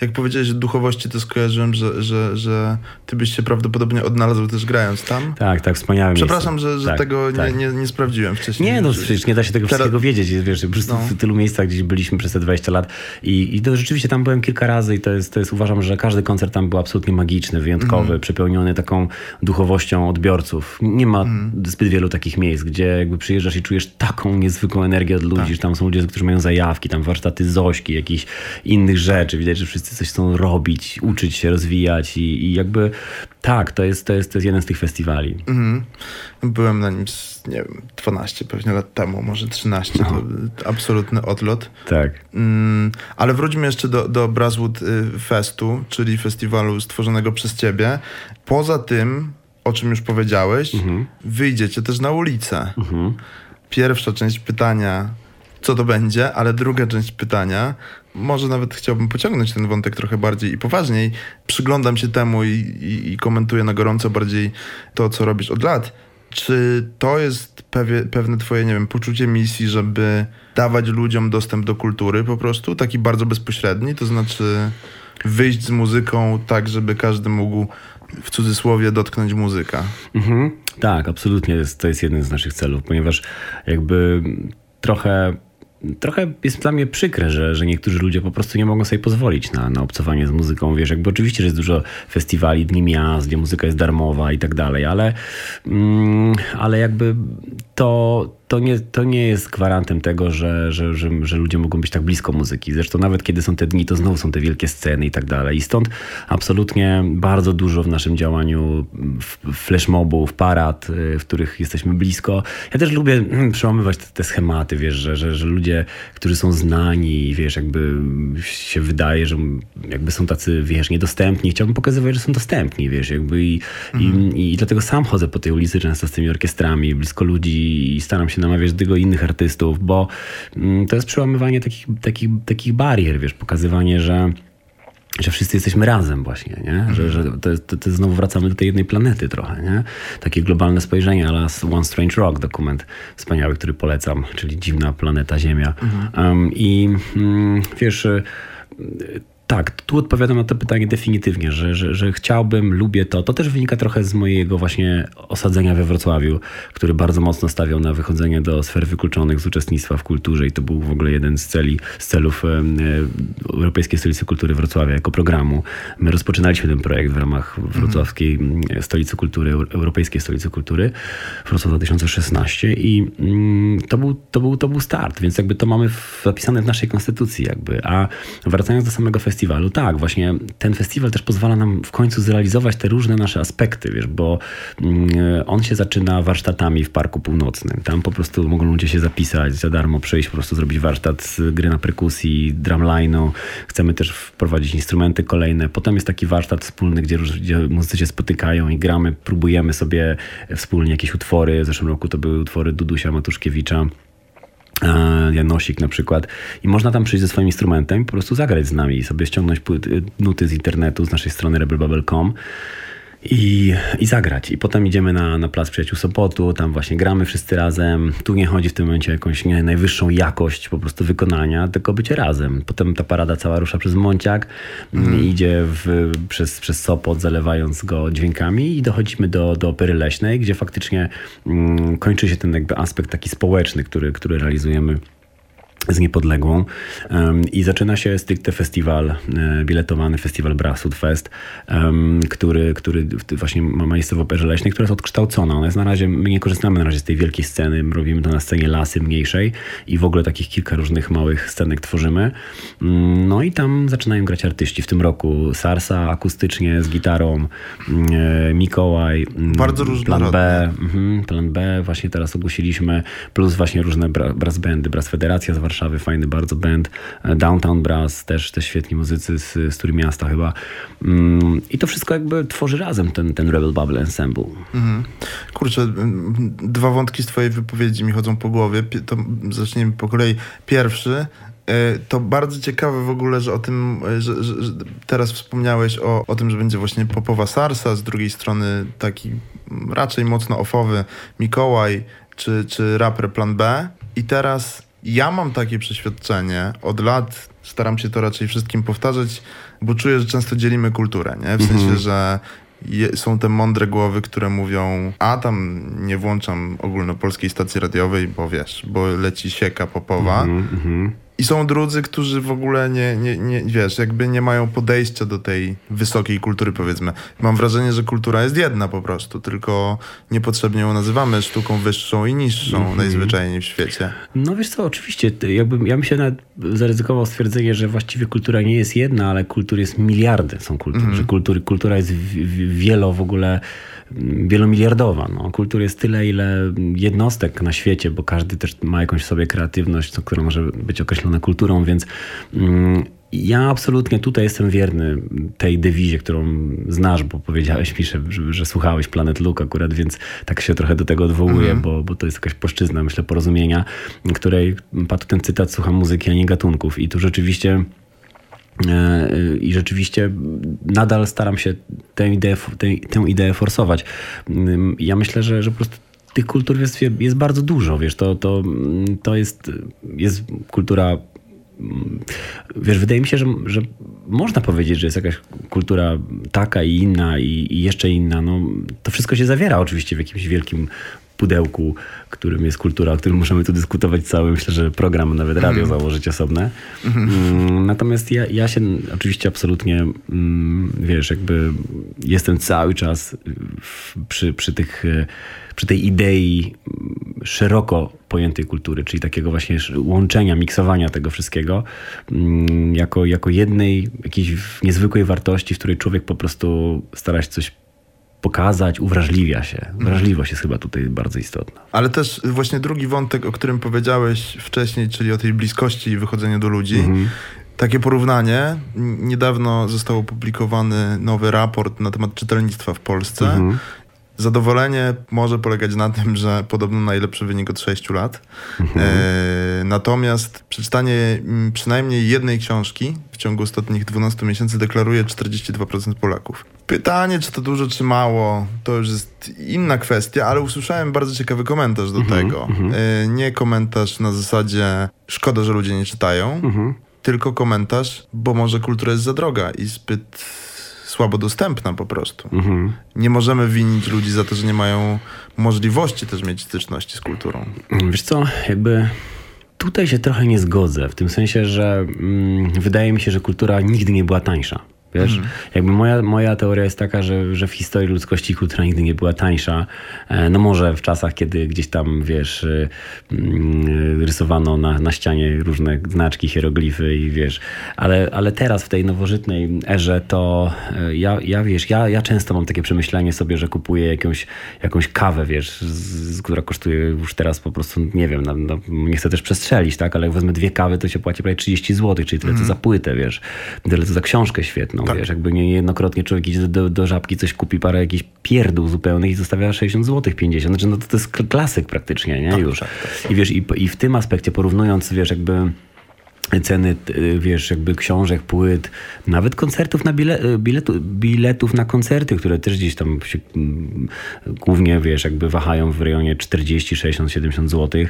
jak powiedziałeś o duchowości, to skojarzyłem, że, że, że ty byś się prawdopodobnie odnalazł też grając tam. Tak, tak, wspaniałe Przepraszam, że, że tak, tego tak. Nie, nie, nie, sprawdziłem wcześniej. Nie, no przecież nie da się tego Teraz... wszystkiego wiedzieć. Wiesz, po prostu no. w tylu miejscach gdzieś byliśmy przez te 20 lat i, i to rzeczywiście tam byłem kilka razy i to jest, to jest uważam, że każdy koncert tam był absolutnie magiczny, wyjątkowy, mm. przepełniony taką duchowością odbiorców. Nie ma mm. zbyt wielu takich miejsc, gdzie jakby przyjeżdżasz i czujesz taką niezwykłą energię od ludzi, tak. że tam są ludzie, którzy mają zajawki, tam warsztaty z Zośki, jakichś innych rzeczy. Widać, że wszyscy coś chcą robić, uczyć się, rozwijać i, i jakby tak, to jest, to, jest, to jest jeden z tych festiwali. Mhm. Byłem na nim, nie wiem, 12 pewnie lat temu, może 13. No. To absolutny odlot. Tak. Mm, ale wróćmy jeszcze do, do Braswood y, Festu, czyli festiwalu stworzonego przez ciebie. Poza tym, o czym już powiedziałeś, mhm. wyjdziecie też na ulicę. Mhm. Pierwsza część pytania co to będzie, ale druga część pytania, może nawet chciałbym pociągnąć ten wątek trochę bardziej i poważniej. Przyglądam się temu i, i, i komentuję na gorąco bardziej to, co robisz od lat. Czy to jest pewie, pewne twoje, nie wiem, poczucie misji, żeby dawać ludziom dostęp do kultury po prostu, taki bardzo bezpośredni, to znaczy wyjść z muzyką tak, żeby każdy mógł w cudzysłowie dotknąć muzyka. Mhm. Tak, absolutnie to jest jeden z naszych celów, ponieważ jakby trochę trochę jest dla mnie przykre, że, że niektórzy ludzie po prostu nie mogą sobie pozwolić na, na obcowanie z muzyką. Wiesz, jakby oczywiście, że jest dużo festiwali, dni miast, gdzie muzyka jest darmowa i tak dalej, ale, mm, ale jakby to to nie, to nie jest gwarantem tego, że, że, że, że, ludzie mogą być tak blisko muzyki. Zresztą nawet kiedy są te dni, to znowu są te wielkie sceny i tak dalej. I stąd absolutnie bardzo dużo w naszym działaniu flashmobów, parad, y, w których jesteśmy blisko. Ja też lubię hmm, przełamywać te, te schematy, wiesz, że, że, że ludzie, którzy są znani, wiesz, jakby się wydaje, że jakby są tacy, wiesz, niedostępni. Chciałbym pokazywać, że są dostępni, wiesz, jakby i, mhm. i, i dlatego sam chodzę po tej ulicy często z tymi orkiestrami, blisko ludzi i staram się się namawiać do tego innych artystów, bo mm, to jest przełamywanie takich, takich, takich barier, wiesz, pokazywanie, że że wszyscy jesteśmy razem właśnie, nie? Że, że to, to, to znowu wracamy do tej jednej planety trochę, nie? Takie globalne spojrzenie, ale One Strange Rock, dokument wspaniały, który polecam, czyli Dziwna Planeta Ziemia. Mhm. Um, I um, wiesz tak, tu odpowiadam na to pytanie definitywnie, że, że, że chciałbym, lubię to. To też wynika trochę z mojego właśnie osadzenia we Wrocławiu, który bardzo mocno stawiał na wychodzenie do sfer wykluczonych z uczestnictwa w kulturze i to był w ogóle jeden z, celi, z celów Europejskiej Stolicy Kultury Wrocławia jako programu. My rozpoczynaliśmy ten projekt w ramach Wrocławskiej mm, Stolicy Kultury, Europejskiej Stolicy Kultury Wrocław 2016 i mm, to był, to, był, to był start, więc jakby to mamy zapisane w naszej konstytucji jakby. A wracając do samego festiwalu, festiwalu. Tak, właśnie ten festiwal też pozwala nam w końcu zrealizować te różne nasze aspekty, wiesz, bo mm, on się zaczyna warsztatami w Parku Północnym. Tam po prostu mogą ludzie się zapisać, za darmo przyjść, po prostu zrobić warsztat z gry na perkusji, drumline'u. Chcemy też wprowadzić instrumenty kolejne. Potem jest taki warsztat wspólny, gdzie, gdzie muzycy się spotykają i gramy, próbujemy sobie wspólnie jakieś utwory. W zeszłym roku to były utwory Dudusia Matuszkiewicza. E, Janosik na przykład. I można tam przyjść ze swoim instrumentem i po prostu zagrać z nami i sobie ściągnąć nuty z internetu, z naszej strony rebelbubble.com i, i zagrać. I potem idziemy na, na Plac Przyjaciół Sopotu, tam właśnie gramy wszyscy razem. Tu nie chodzi w tym momencie o jakąś nie, najwyższą jakość po prostu wykonania, tylko bycie razem. Potem ta parada cała rusza przez Monciak, mm. idzie w, przez, przez Sopot, zalewając go dźwiękami i dochodzimy do, do Opery Leśnej, gdzie faktycznie mm, kończy się ten jakby aspekt taki społeczny, który, który realizujemy z niepodległą i zaczyna się stricte festiwal, e, biletowany festiwal Brasud Fest, który, który właśnie ma miejsce w Operze Leśnej, która jest odkształcona. Ona jest na razie, my nie korzystamy na razie z tej wielkiej sceny, robimy to na scenie Lasy mniejszej i w ogóle takich kilka różnych małych scenek tworzymy. Mm, no i tam zaczynają grać artyści. W tym roku Sarsa akustycznie z gitarą, mm, e, Mikołaj, mm, Bardzo Plan B, mhm, Plan B właśnie teraz ogłosiliśmy, plus właśnie różne brass bandy, Brass Federacja z Warszawy, Warszawy, fajny bardzo band. E, Downtown Brass, też te świetni muzycy z, z Miasta chyba. Mm, I to wszystko jakby tworzy razem ten, ten Rebel Bubble Ensemble. Mhm. Kurczę, dwa wątki z twojej wypowiedzi mi chodzą po głowie. To zacznijmy po kolei. Pierwszy, e, to bardzo ciekawe w ogóle, że o tym, e, że, że, teraz wspomniałeś o, o tym, że będzie właśnie popowa Sarsa, z drugiej strony taki raczej mocno ofowy Mikołaj, czy, czy raper Plan B. I teraz ja mam takie przeświadczenie, od lat staram się to raczej wszystkim powtarzać, bo czuję, że często dzielimy kulturę, nie? W mhm. sensie, że je, są te mądre głowy, które mówią, a tam nie włączam ogólnopolskiej stacji radiowej, bo wiesz, bo leci sieka popowa. Mhm, mhm. I są drudzy, którzy w ogóle nie, nie, nie, wiesz, jakby nie mają podejścia do tej wysokiej kultury, powiedzmy. Mam wrażenie, że kultura jest jedna po prostu, tylko niepotrzebnie ją nazywamy sztuką wyższą i niższą mm -hmm. najzwyczajniej w świecie. No wiesz co, oczywiście, jakby, ja bym się nawet zaryzykował stwierdzenie, że właściwie kultura nie jest jedna, ale kultur jest miliardy, są kultury, mm -hmm. że kultury, kultura jest wielo w ogóle wielomiliardowa. No. Kultur jest tyle, ile jednostek na świecie, bo każdy też ma jakąś sobie kreatywność, która może być określona kulturą, więc mm, ja absolutnie tutaj jestem wierny tej dewizie, którą znasz, bo powiedziałeś mi, że, że, słuchałeś Planet Luke akurat, więc tak się trochę do tego odwołuję, mhm. bo, bo to jest jakaś płaszczyzna, myślę, porozumienia, której padł ten cytat, słucham muzyki, a nie gatunków. I tu rzeczywiście I rzeczywiście nadal staram się tę ideę, tę, tę ideę forsować. Mm, ja myślę, że, że po prostu tych kultur jest, jest bardzo dużo, wiesz, to, to, to jest, jest kultura mm, wiesz, wydaje mi się, że, że można powiedzieć, że jest jakaś kultura taka i inna i, i, jeszcze inna. No, to wszystko się zawiera oczywiście w jakimś wielkim pudełku, którym jest kultura, o którym możemy tu dyskutować cały, myślę, że program, nawet radio mm. założyć osobne. Mm. Natomiast ja, ja się oczywiście absolutnie, mm, wiesz, jakby jestem cały czas przy, przy tych przy tej idei szeroko pojętej kultury, czyli takiego właśnie łączenia, miksowania tego wszystkiego mm, jako, jako jednej jakiejś niezwykłej wartości, w której człowiek po prostu stara się coś pokazać, uwrażliwia się. Mhm. Wrażliwość jest chyba tutaj bardzo istotna. Ale też właśnie drugi wątek, o którym powiedziałeś wcześniej, czyli o tej bliskości i wychodzeniu do ludzi. Mhm. Takie porównanie. Niedawno został opublikowany nowy raport na temat czytelnictwa w Polsce. Mhm. Zadowolenie może polegać na tym, że podobno najlepszy wynik od 6 lat. Mhm. E, natomiast przeczytanie mm, przynajmniej jednej książki w ciągu ostatnich 12 miesięcy deklaruje 42% Polaków. Pytanie, czy to dużo, czy mało, to już jest inna kwestia, ale usłyszałem bardzo ciekawy komentarz do mhm, tego. Mhm. E, nie komentarz na zasadzie szkoda, że ludzie nie czytają, mhm. tylko komentarz, bo może kultura jest za droga i zbyt słabo dostępna po prostu. Mhm. Nie możemy winić ludzi za to, że nie mają możliwości też mieć styczności z kulturą. Wiesz co, jakby tutaj się trochę nie zgodzę, w tym sensie, że mm, wydaje mi się, że kultura nigdy nie była tańsza. Wiesz, mhm. jakby moja, moja teoria jest taka, że, że w historii ludzkości kultura nigdy nie była tańsza. E, no może w czasach, kiedy gdzieś tam, wiesz, e, mm, rysowano na, na ścianie różne znaczki, hieroglify i wiesz, ale, ale teraz w tej nowożytnej erze to e, ja, ja wiesz, ja, ja często mam takie przemyślenie sobie, że kupuję jakąś, jakąś kawę, wiesz, z, z, która kosztuje już teraz po prostu, nie wiem, no, no, nie chcę też przestrzelić, tak, ale jak wezmę dwie kawy, to się płaci prawie 30 zł, czyli tyle mhm. co za płytę, wiesz, tyle co za książkę świetną tak. wiesz, jakby niejednokrotnie człowiek idzie do, do żabki, coś kupi, parę jakichś pierdół zupełnych i zostawia 60 zł, 50. Znaczy, no to, to jest klasyk praktycznie, nie? Tak, Już. Tak, tak. I wiesz, i, i w tym aspekcie porównując, wiesz, jakby ceny, y, wiesz, jakby książek, płyt, nawet koncertów na bile, y, biletu, biletów na koncerty, które też gdzieś tam się mm, głównie, wiesz, jakby wahają w rejonie 40, 60, 70 zł,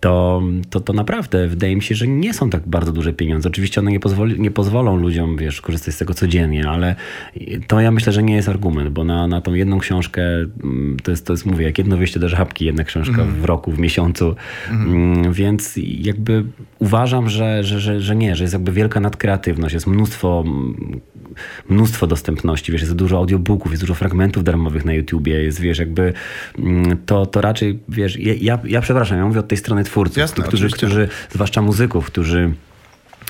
to, to, to naprawdę wydaje mi się, że nie są tak bardzo duże pieniądze. Oczywiście one nie, pozwoli, nie pozwolą ludziom, wiesz, korzystać z tego codziennie, ale to ja myślę, że nie jest argument, bo na, na tą jedną książkę mm, to jest, to jest, mówię, jak jedno wyjście do żabki, jedna książka mm. w roku, w miesiącu, mm. więc jakby uważam, że, że, że, że nie, że jest jakby wielka nadkreatywność, jest mnóstwo mnóstwo dostępności, wiesz, jest dużo audiobooków, jest dużo fragmentów darmowych na YouTubie, jest, wiesz, jakby mm, to, to raczej, wiesz, ja, ja przepraszam, ja mówię od tej strony twórców, Jasne, którzy, którzy, zwłaszcza muzyków, którzy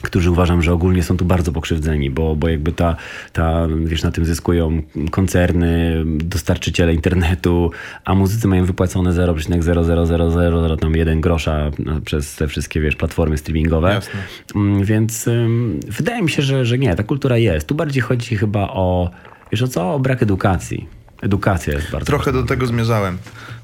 którzy uważam, że ogólnie są tu bardzo pokrzywdzeni, bo, bo jakby ta, ta, wiesz, na tym zyskują koncerny, dostarczyciele internetu, a muzycy mają wypłacone 0,0000 tam jeden grosza no, przez te wszystkie, wiesz, platformy streamingowe. Jasne. Mm, więc ym, wydaje mi się, że, że nie, ta kultura jest. Tu bardziej chodzi chyba o, wiesz o co? O brak edukacji. Edukacja jest bardzo Trochę do tego zmierzałem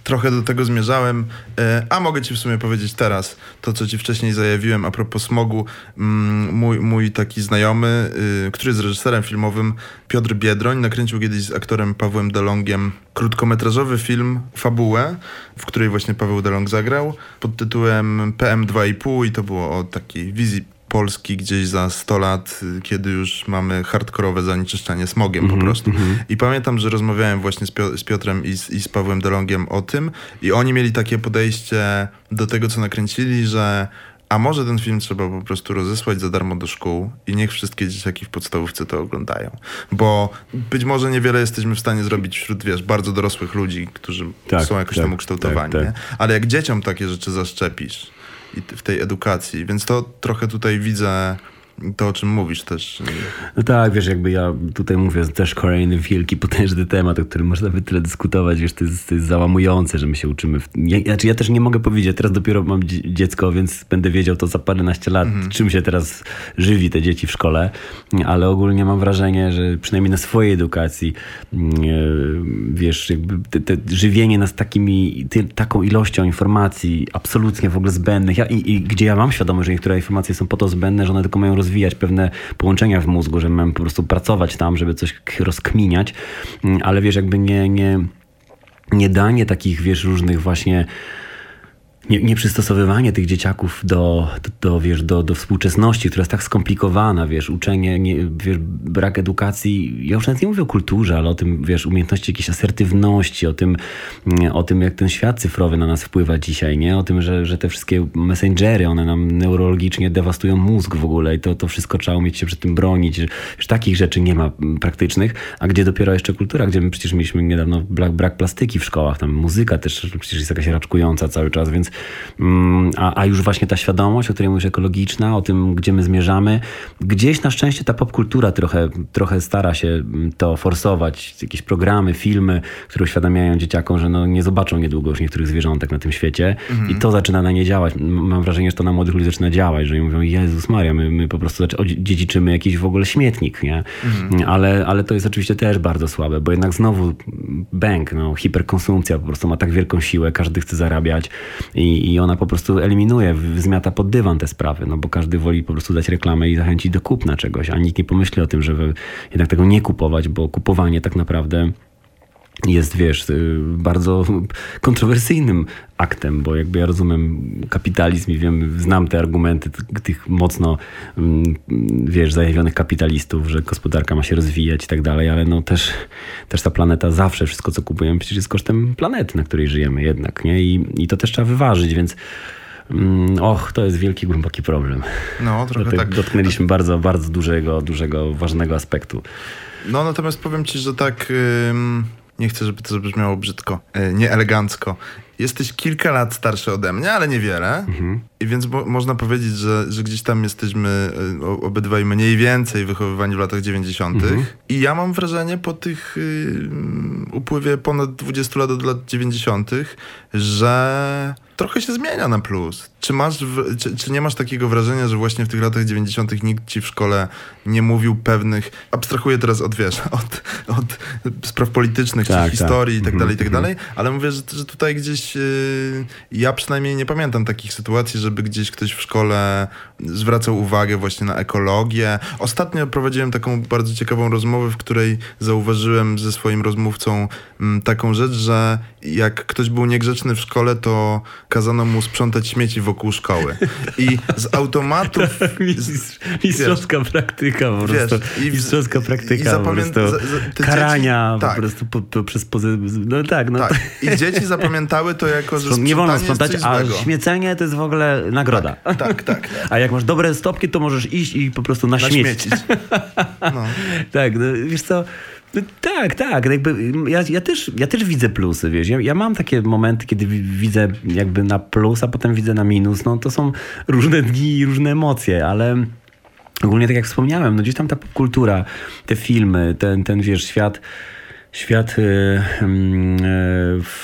trochę do tego zmierzałem, e, a mogę ci w sumie powiedzieć teraz to, co ci wcześniej zajawiłem a propos smogu. Mm, mój, mój taki znajomy, y, który jest reżyserem filmowym, Piotr Biedroń, nakręcił kiedyś z aktorem Pawłem Delongiem krótkometrażowy film, fabułę, w której właśnie Paweł Delong zagrał, pod tytułem PM2,5 i to było o takiej wizji Polski gdzieś za 100 lat, kiedy już mamy hardkorowe zanieczyszczenie smogiem mm -hmm, po mhm, prostu. Mm -hmm. I pamiętam, że rozmawiałem właśnie z, Pio z Piotrem i z, i z Pawłem Delongiem o tym i oni mieli takie podejście do tego, co nakręcili, że a może ten film trzeba po prostu rozesłać za darmo do szkół i niech wszystkie dzieciaki w podstawówce to oglądają. Bo być może niewiele jesteśmy w stanie zrobić wśród, wiesz, bardzo dorosłych ludzi, którzy tak, są jakoś tak, tam ukształtowani. Tak, tak. Ale jak dzieciom takie rzeczy zaszczepisz, w tej edukacji. Więc to trochę tutaj widzę to, o czym mówisz też. No tak, wiesz, jakby ja tutaj mówię też kolejny wielki, potężny temat, o którym można by tyle dyskutować, wiesz, to jest, to jest załamujące, że my się uczymy. W... Ja, znaczy ja też nie mogę powiedzieć, teraz dopiero mam dziecko, więc będę wiedział to za paręnaście lat, mhm. czym się teraz żywi te dzieci w szkole, ale ogólnie mam wrażenie, że przynajmniej na swojej edukacji, wiesz, jakby te, te żywienie nas takimi, ty, taką ilością informacji absolutnie w ogóle zbędnych, ja, i, i, gdzie ja mam świadomość, że niektóre informacje są po to zbędne, że one tylko mają rozwijać pewne połączenia w mózgu, że mam po prostu pracować tam, żeby coś rozkminiać, mm, ale wiesz, jakby nie, nie, nie danie takich, wiesz, różnych właśnie nie, nieprzystosowywanie tych dzieciaków do, do, do, wiesz, do, do współczesności, która jest tak skomplikowana, wiesz, uczenie, nie, wiesz, brak edukacji, ja już nawet nie mówię o kulturze, ale o tym, wiesz, umiejętności jakiejś asertywności, o tym, o tym, jak ten świat cyfrowy na nas wpływa dzisiaj, nie? O tym, że, że te wszystkie messengery, one nam neurologicznie dewastują mózg w ogóle i to, to wszystko trzeba umieć się przed tym bronić. Wiesz, takich rzeczy nie ma praktycznych, a gdzie dopiero jeszcze kultura, gdzie my przecież mieliśmy niedawno brak, brak plastyki w szkołach, tam muzyka też przecież jest jakaś raczkująca cały czas, więc mm, a, a już właśnie ta świadomość, o której mówisz, ekologiczna, o tym, gdzie my zmierzamy, gdzieś na szczęście ta popkultura trochę, trochę stara się mm, to forsować, jakieś programy, filmy, które uświadamiają dzieciakom, że no nie zobaczą niedługo już niektórych zwierzątek na tym świecie mhm. i to zaczyna na nie działać. Mam wrażenie, że to na młodych ludzi zaczyna działać, że mówią, Jezus Maria, my, my po prostu dziedziczymy jakiś w ogóle śmietnik, nie? Mhm. Ale, ale to jest oczywiście też bardzo słabe, bo jednak znowu bank, no, hiperkonsumpcja po prostu ma tak wielką siłę, każdy chce zarabiać i, i ona po prostu eliminuje, zmiata pod dywan te sprawy, no bo każdy woli po prostu dać reklamę i zachęcić do kupna czegoś, a nikt nie pomyśli o tym, żeby jednak tego nie kupować, bo kupowanie tak naprawdę jest, wiesz, y, bardzo kontrowersyjnym aktem, bo jakby ja rozumiem kapitalizm i wiem, znam te argumenty tych mocno, mm, wiesz, zajawionych kapitalistów, że gospodarka ma się rozwijać i tak dalej, ale no też, też ta planeta zawsze, wszystko co kupujemy przecież jest kosztem planety, na której żyjemy jednak, nie? I, i to też trzeba wyważyć, więc mm, Och, to jest wielki, głęboki problem. No, trochę tak. Dotknęliśmy bardzo, bardzo dużego, dużego, ważnego aspektu. No, natomiast powiem ci, że tak... Yy nie chcę, żeby to zabrzmiało brzydko, e, nie elegancko. Jesteś kilka lat starszy ode mnie, ale niewiele. Mhm. I więc mo można powiedzieć, że, że gdzieś tam jesteśmy e, obydwaj mniej więcej wychowywani w latach 90. Mhm. I ja mam wrażenie po tych y, upływie ponad 20 lat od lat 90., że trochę się zmienia na plus. Czy, masz, czy, czy, nie masz takiego wrażenia, że właśnie w tych latach 90. nikt ci w szkole nie mówił pewnych, abstrahuję teraz od, wiesz, <laughs> od, od spraw politycznych, tak, czy tak. historii tak. i tak dalej, i tak mhm, dalej, ale mówię, że, że tutaj gdzieś yy, ja przynajmniej nie pamiętam takich sytuacji, żeby gdzieś ktoś w szkole zwracał uwagę właśnie na ekologię. Ostatnio prowadziłem taką bardzo ciekawą rozmowę, w której zauważyłem ze swoim rozmówcą mm, taką rzecz, że jak ktoś był niegrzeczny w szkole, to kazano mu sprzątać śmieci wokół szkoły. I z automatów... <laughs> mistrzowska praktyka po prostu. Wiesz, i, mistrzowska praktyka i po prostu. Karania dzieci, tak. po prostu po, po, przez. No tak, no. Tak. I dzieci zapamiętały to jako, <laughs> że Nie wolno sprzątać, a śmiecenie to jest w ogóle nagroda. Tak, tak, tak. A jak masz dobre stopki, to możesz iść i po prostu naśmiecić. No. <laughs> tak, no, wiesz co... No, tak, tak. Jakby ja, ja, też, ja też widzę plusy, wiesz. Ja, ja mam takie momenty, kiedy widzę jakby na plus, a potem widzę na minus. No to są różne dni i różne emocje, ale ogólnie tak jak wspomniałem, no gdzieś tam ta popkultura, te filmy, ten, ten wiesz, świat świat y,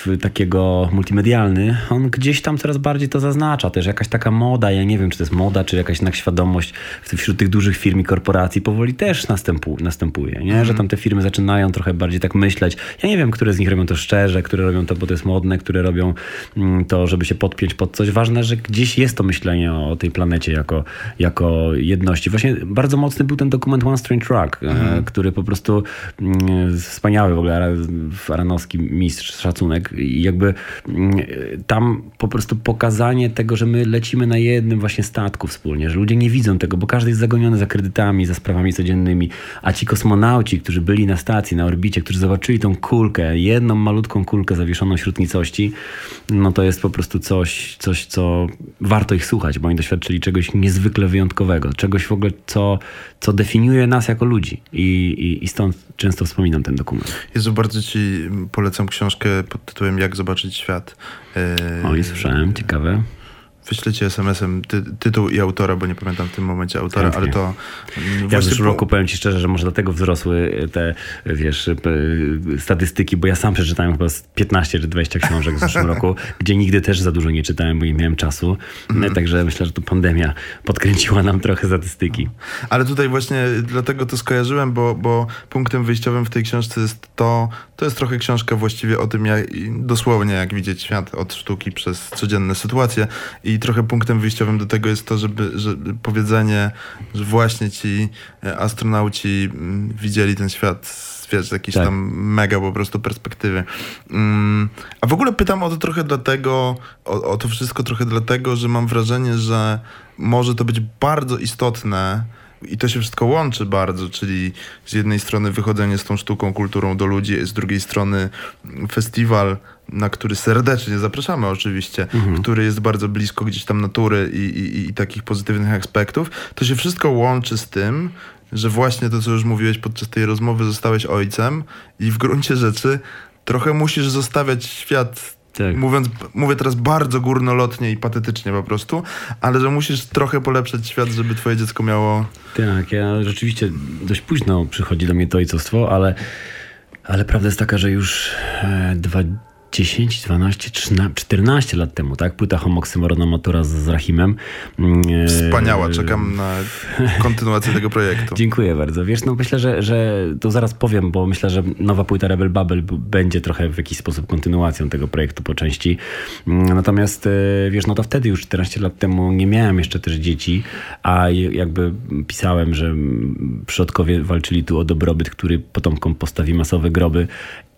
y, takiego multimedialny, on gdzieś tam coraz bardziej to zaznacza. Też jakaś taka moda, ja nie wiem, czy to jest moda, czy jakaś jednak świadomość wśród tych dużych firm i korporacji powoli też następu, następuje, nie? Mm. że tam te firmy zaczynają trochę bardziej tak myśleć. Ja nie wiem, które z nich robią to szczerze, które robią to, bo to jest modne, które robią mm, to, żeby się podpiąć pod coś. Ważne, że gdzieś jest to myślenie o tej planecie jako, jako jedności. Właśnie bardzo mocny był ten dokument One Strange Truck, mm. który po prostu mm, wspaniały ogóle Aranowski mistrz, szacunek i jakby mm, tam po prostu pokazanie tego, że my lecimy na jednym właśnie statku wspólnie, że ludzie nie widzą tego, bo każdy jest zagoniony za kredytami, za sprawami codziennymi, a ci kosmonauci, którzy byli na stacji, na orbicie, którzy zobaczyli tą kulkę, jedną malutką kulkę zawieszoną wśród nicości, no to jest po prostu coś, coś co warto ich słuchać, bo oni doświadczyli czegoś niezwykle wyjątkowego, czegoś w ogóle, co, co definiuje nas jako ludzi i, i, i stąd często wspominam ten dokument. Jezu, bardzo ci polecam książkę pod tytułem Jak zobaczyć świat. O, i słyszałem, ciekawe. Wyślę ci SMS-em ty, tytuł i autora, bo nie pamiętam w tym momencie autora, Chętnie. ale to... Ja w zeszłym po... roku powiem ci szczerze, że może dlatego wzrosły te, wiesz, statystyki, bo ja sam przeczytałem chyba 15 czy 20 książek w zeszłym roku, <laughs> gdzie nigdy też za dużo nie czytałem, bo nie miałem czasu. Mm. Także myślę, że to pandemia podkręciła nam trochę statystyki. Ale tutaj właśnie dlatego to skojarzyłem, bo, bo punktem wyjściowym w tej książce jest to, to jest trochę książka właściwie o tym, jak, dosłownie jak widzieć świat od sztuki przez codzienne sytuacje i trochę punktem wyjściowym do tego jest to, żeby, żeby powiedzenie, że właśnie ci e, astronauci mm, widzieli ten świat wiesz, z jakiejś tak. tam mega po prostu perspektywy. Um, a w ogóle pytam o to trochę dlatego, o, o to wszystko trochę dlatego, że mam wrażenie, że może to być bardzo istotne i to się wszystko łączy bardzo, czyli z jednej strony wychodzenie z tą sztuką, kulturą do ludzi, z drugiej strony festiwal, na który serdecznie zapraszamy oczywiście, mhm. który jest bardzo blisko gdzieś tam natury i, i, i takich pozytywnych aspektów, to się wszystko łączy z tym, że właśnie to, co już mówiłeś podczas tej rozmowy, zostałeś ojcem i w gruncie rzeczy trochę musisz zostawiać świat tak. mówiąc, mówię teraz bardzo górnolotnie i patetycznie po prostu, ale że musisz trochę polepszać świat, żeby twoje dziecko miało... Tak, ja rzeczywiście dość późno przychodzi do mnie to ojcostwo, ale, ale prawda jest taka, że już e, dwa 10, 12, 13, 14 lat temu, tak? Płyta Homoksymorona Matura z, z Rahimem. Mm, Wspaniała, e, czekam na <laughs> kontynuację tego projektu. Dziękuję bardzo. Wiesz, no myślę, że, że to zaraz powiem, bo myślę, że nowa płyta Rebel Bubble będzie trochę w jakiś sposób kontynuacją tego projektu po części. Mm, natomiast e, wiesz, no to wtedy już 14 lat temu nie miałem jeszcze też dzieci, a jakby pisałem, że przodkowie walczyli tu o dobrobyt, który potomkom postawi masowe groby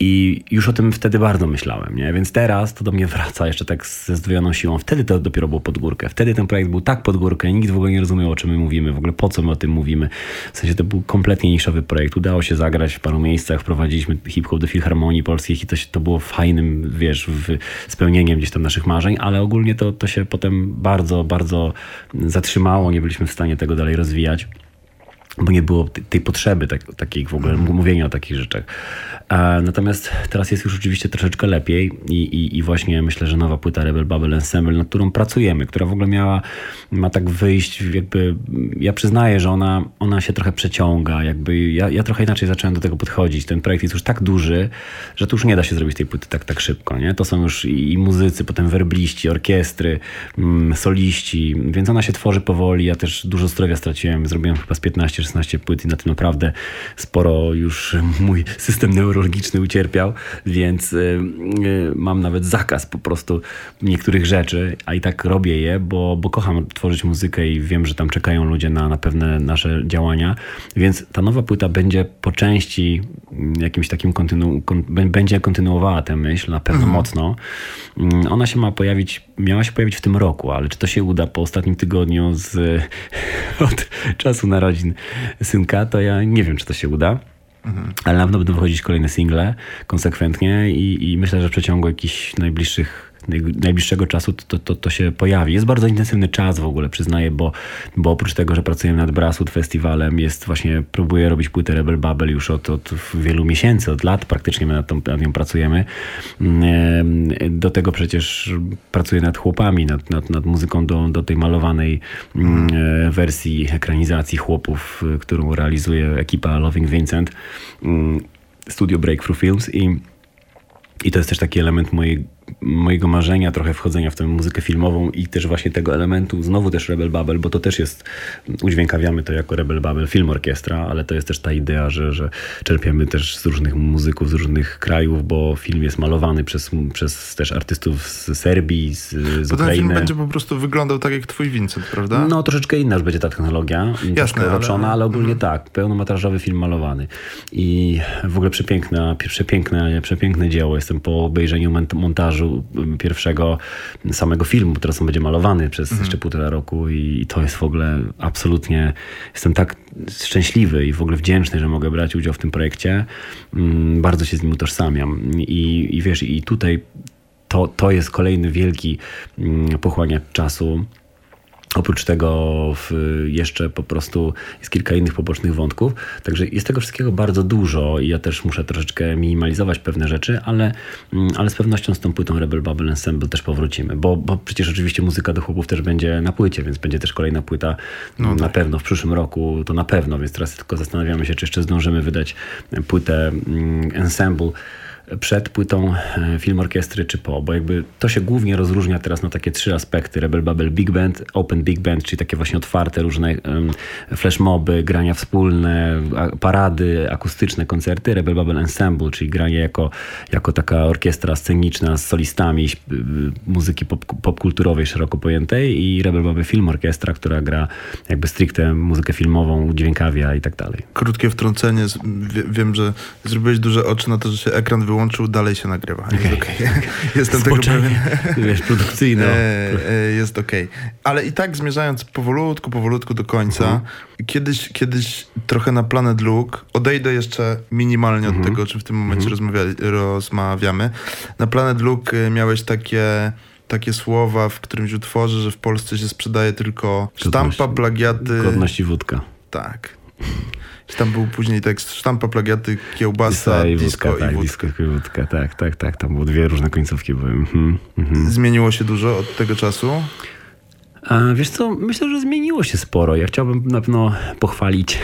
i już o tym wtedy bardzo myślałem, nie? Więc teraz to do mnie wraca jeszcze tak ze zdwojoną siłą. Wtedy to dopiero było pod górkę. Wtedy ten projekt był tak pod górkę, nikt w ogóle nie rozumiał, o czym my mówimy, w ogóle po co my o tym mówimy. W sensie to był kompletnie niszowy projekt. Udało się zagrać w paru miejscach, wprowadziliśmy hip-hop do Filharmonii Polskich i to, się, to było fajnym, wiesz, spełnieniem gdzieś tam naszych marzeń, ale ogólnie to, to się potem bardzo, bardzo zatrzymało. Nie byliśmy w stanie tego dalej rozwijać bo nie było tej potrzeby tak, takiej w ogóle mówienia o takich rzeczach. Natomiast teraz jest już oczywiście troszeczkę lepiej i, i, i, właśnie myślę, że nowa płyta Rebel Bubble Ensemble, nad którą pracujemy, która w ogóle miała, ma tak wyjść, jakby ja przyznaję, że ona, ona się trochę przeciąga, jakby ja, ja trochę inaczej zacząłem do tego podchodzić. Ten projekt jest już tak duży, że tu już nie da się zrobić tej płyty tak, tak szybko, nie? To są już i, i muzycy, potem werbliści, orkiestry, mm, soliści, więc ona się tworzy powoli. Ja też dużo zdrowia straciłem, zrobiłem chyba z 15-16 płyt i na tym naprawdę sporo już mój system neurologiczny neurologiczny ucierpiał, więc y, y, mam nawet zakaz po prostu niektórych rzeczy, a i tak robię je, bo, bo kocham tworzyć muzykę i wiem, że tam czekają ludzie na, na pewne nasze działania, więc ta nowa płyta będzie po części jakimś takim kontynu, kon, będzie kontynuowała tę myśl na pewno mhm. mocno. Mm, ona się ma pojawić, miała się pojawić w tym roku, ale czy to się uda po ostatnim tygodniu z, <laughs> od czasu narodzin synka, to ja nie wiem, czy to się uda. Mhm. Ale na pewno będą wychodzić kolejne single konsekwentnie i, i myślę, że w przeciągu jakichś najbliższych najbliższego czasu to, to, to się pojawi. Jest bardzo intensywny czas w ogóle, przyznaję, bo, bo oprócz tego, że pracujemy nad Brasud Festiwalem, jest właśnie, próbuję robić płytę Rebel Bubble już od, od wielu miesięcy, od lat praktycznie nad, tą, nad nią pracujemy. Mm, do tego przecież pracuję nad chłopami, nad, nad, nad muzyką do, do tej malowanej mm, wersji ekranizacji chłopów, którą realizuje ekipa Loving Vincent, mm, studio Breakthrough Films i i to jest też taki element mojej mojego marzenia trochę wchodzenia w tę muzykę filmową i też właśnie tego elementu, znowu też Rebel Babel, bo to też jest, udźwiękawiamy to jako Rebel Babel, film orkiestra, ale to jest też ta idea, że, że czerpiemy też z różnych muzyków, z różnych krajów, bo film jest malowany przez, przez też artystów z Serbii, z, z bo Ukrainy. ten film będzie po prostu wyglądał tak jak twój Vincent, prawda? No troszeczkę inna już będzie ta technologia, Jasne, ale... ale ogólnie mm. tak, pełnometrażowy film malowany i w ogóle przepiękne, przepiękne, przepiękne dzieło. Jestem po obejrzeniu montażu montażu pierwszego samego filmu. Teraz on będzie malowany przez mhm. jeszcze półtora roku i to jest w ogóle absolutnie... Jestem tak szczęśliwy i w ogóle wdzięczny, że mogę brać udział w tym projekcie. Mm, bardzo się z nim utożsamiam. I, i wiesz, i tutaj to, to jest kolejny wielki mm, pochłaniacz czasu Oprócz tego jeszcze po prostu jest kilka innych pobocznych wątków. Także jest tego wszystkiego bardzo dużo i ja też muszę troszeczkę minimalizować pewne rzeczy, ale, mm, ale z pewnością z tą płytą Rebel Bubble Ensemble też powrócimy. Bo, bo przecież oczywiście muzyka do chłopów też będzie na płycie, więc będzie też kolejna płyta no na tak. pewno w przyszłym roku, to na pewno, więc teraz tylko zastanawiamy się, czy jeszcze zdążymy wydać płytę mm, Ensemble przed płytą e, film orkiestry czy po, bo jakby to się głównie rozróżnia teraz na takie trzy aspekty. Rebel Babel Big Band, Open Big Band, czyli takie właśnie otwarte różne flashmoby, grania wspólne, parady, akustyczne koncerty. Rebel Babel Ensemble, czyli granie jako, jako taka orkiestra sceniczna z solistami muzyki pop, popkulturowej szeroko pojętej i Rebel Babel Film Orkiestra, która gra jakby stricte muzykę filmową, dźwiękawia i tak dalej. Krótkie wtrącenie. Wiem, że zrobiłeś duże oczy na to, że się ekran wyłączył, dalej się nagrywa. Jest okay. okay. <laughs> Jestem tego pewien. Wiesz, produkcyjny. E, jest okej. Okay. Ale i tak zmierzając powolutku, powolutku do końca, mhm. kiedyś, kiedyś trochę na Planet Look, odejdę jeszcze minimalnie -huh. od mhm. tego, o czym w tym momencie mhm. rozmawiamy. Na Planet Look e, miałeś takie takie słowa w którymś utworze, że w Polsce się sprzedaje tylko sztampa, plagiaty. Godność i wódka. Tak. Tam był później tekst sztampa, plagiaty, kiełbasa, i disco wódka, tak, i wódka. Disco i wódka, tak, tak, tak. Tam było dwie różne końcówki były. Mhm, mhm. Zmieniło się dużo od tego czasu? Wiesz co, myślę, że zmieniło się sporo. Ja chciałbym na pewno pochwalić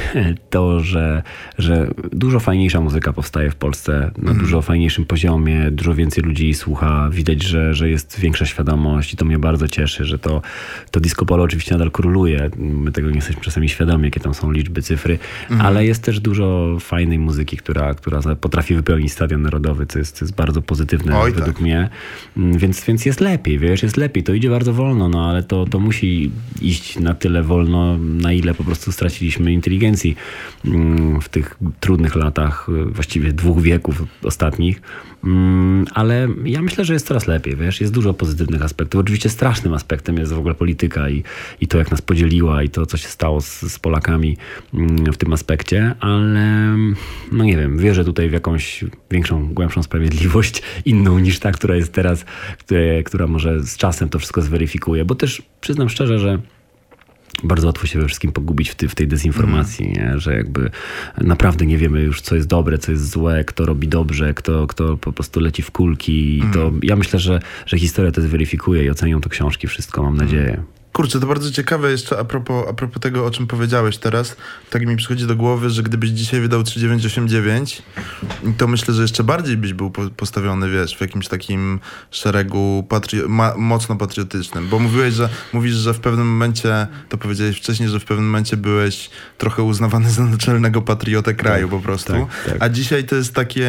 to, że, że dużo fajniejsza muzyka powstaje w Polsce na Mhm. dużo fajniejszym poziomie, dużo więcej ludzi słucha, widać, że, że jest większa świadomość i to mnie bardzo cieszy, że to, to disco polo oczywiście nadal króluje. My tego nie jesteśmy czasami świadomi, jakie tam są liczby, cyfry, Mhm. ale jest też dużo fajnej muzyki, która, która potrafi wypełnić Stadion Narodowy, co jest, co jest bardzo pozytywne Oj, według tak. mnie. Mm, Więc, więc jest lepiej, wiesz, jest lepiej. To idzie bardzo wolno, no ale to, to musi iść na tyle wolno, na ile po prostu straciliśmy inteligencji mm, w tych trudnych latach, y, właściwie dwóch wieków ostatnich. Mm, Ale ja myślę, że jest coraz lepiej, wiesz, jest dużo pozytywnych aspektów. Oczywiście strasznym aspektem jest w ogóle polityka i, i to, jak nas podzieliła i to, co się stało z, z Polakami mm, w tym aspekcie, ale no nie wiem, wierzę tutaj w jakąś większą, głębszą sprawiedliwość, <laughs> inną niż ta, która jest teraz, które, która może z czasem to wszystko zweryfikuje, bo też przyznam szczerze, że bardzo łatwo się we wszystkim pogubić w, ty, w tej dezinformacji, nie? że jakby naprawdę nie wiemy już, co jest dobre, co jest złe, kto robi dobrze, kto, kto po prostu leci w kulki. I to ja myślę, że, że historia to zweryfikuje i ocenią to książki, wszystko, mam nadzieję. Kurczę, to bardzo ciekawe jeszcze a propos, a propos tego, o czym powiedziałeś teraz. Tak mi przychodzi do głowy, że gdybyś dzisiaj wydał 3989, to myślę, że jeszcze bardziej byś był po- postawiony, wiesz, w jakimś takim szeregu mocno patriotycznym. Bo mówiłeś, że mówisz, że w pewnym momencie, to powiedziałeś wcześniej, że w pewnym momencie byłeś trochę uznawany za naczelnego patriotę kraju po prostu. tak, tak. A dzisiaj to jest takie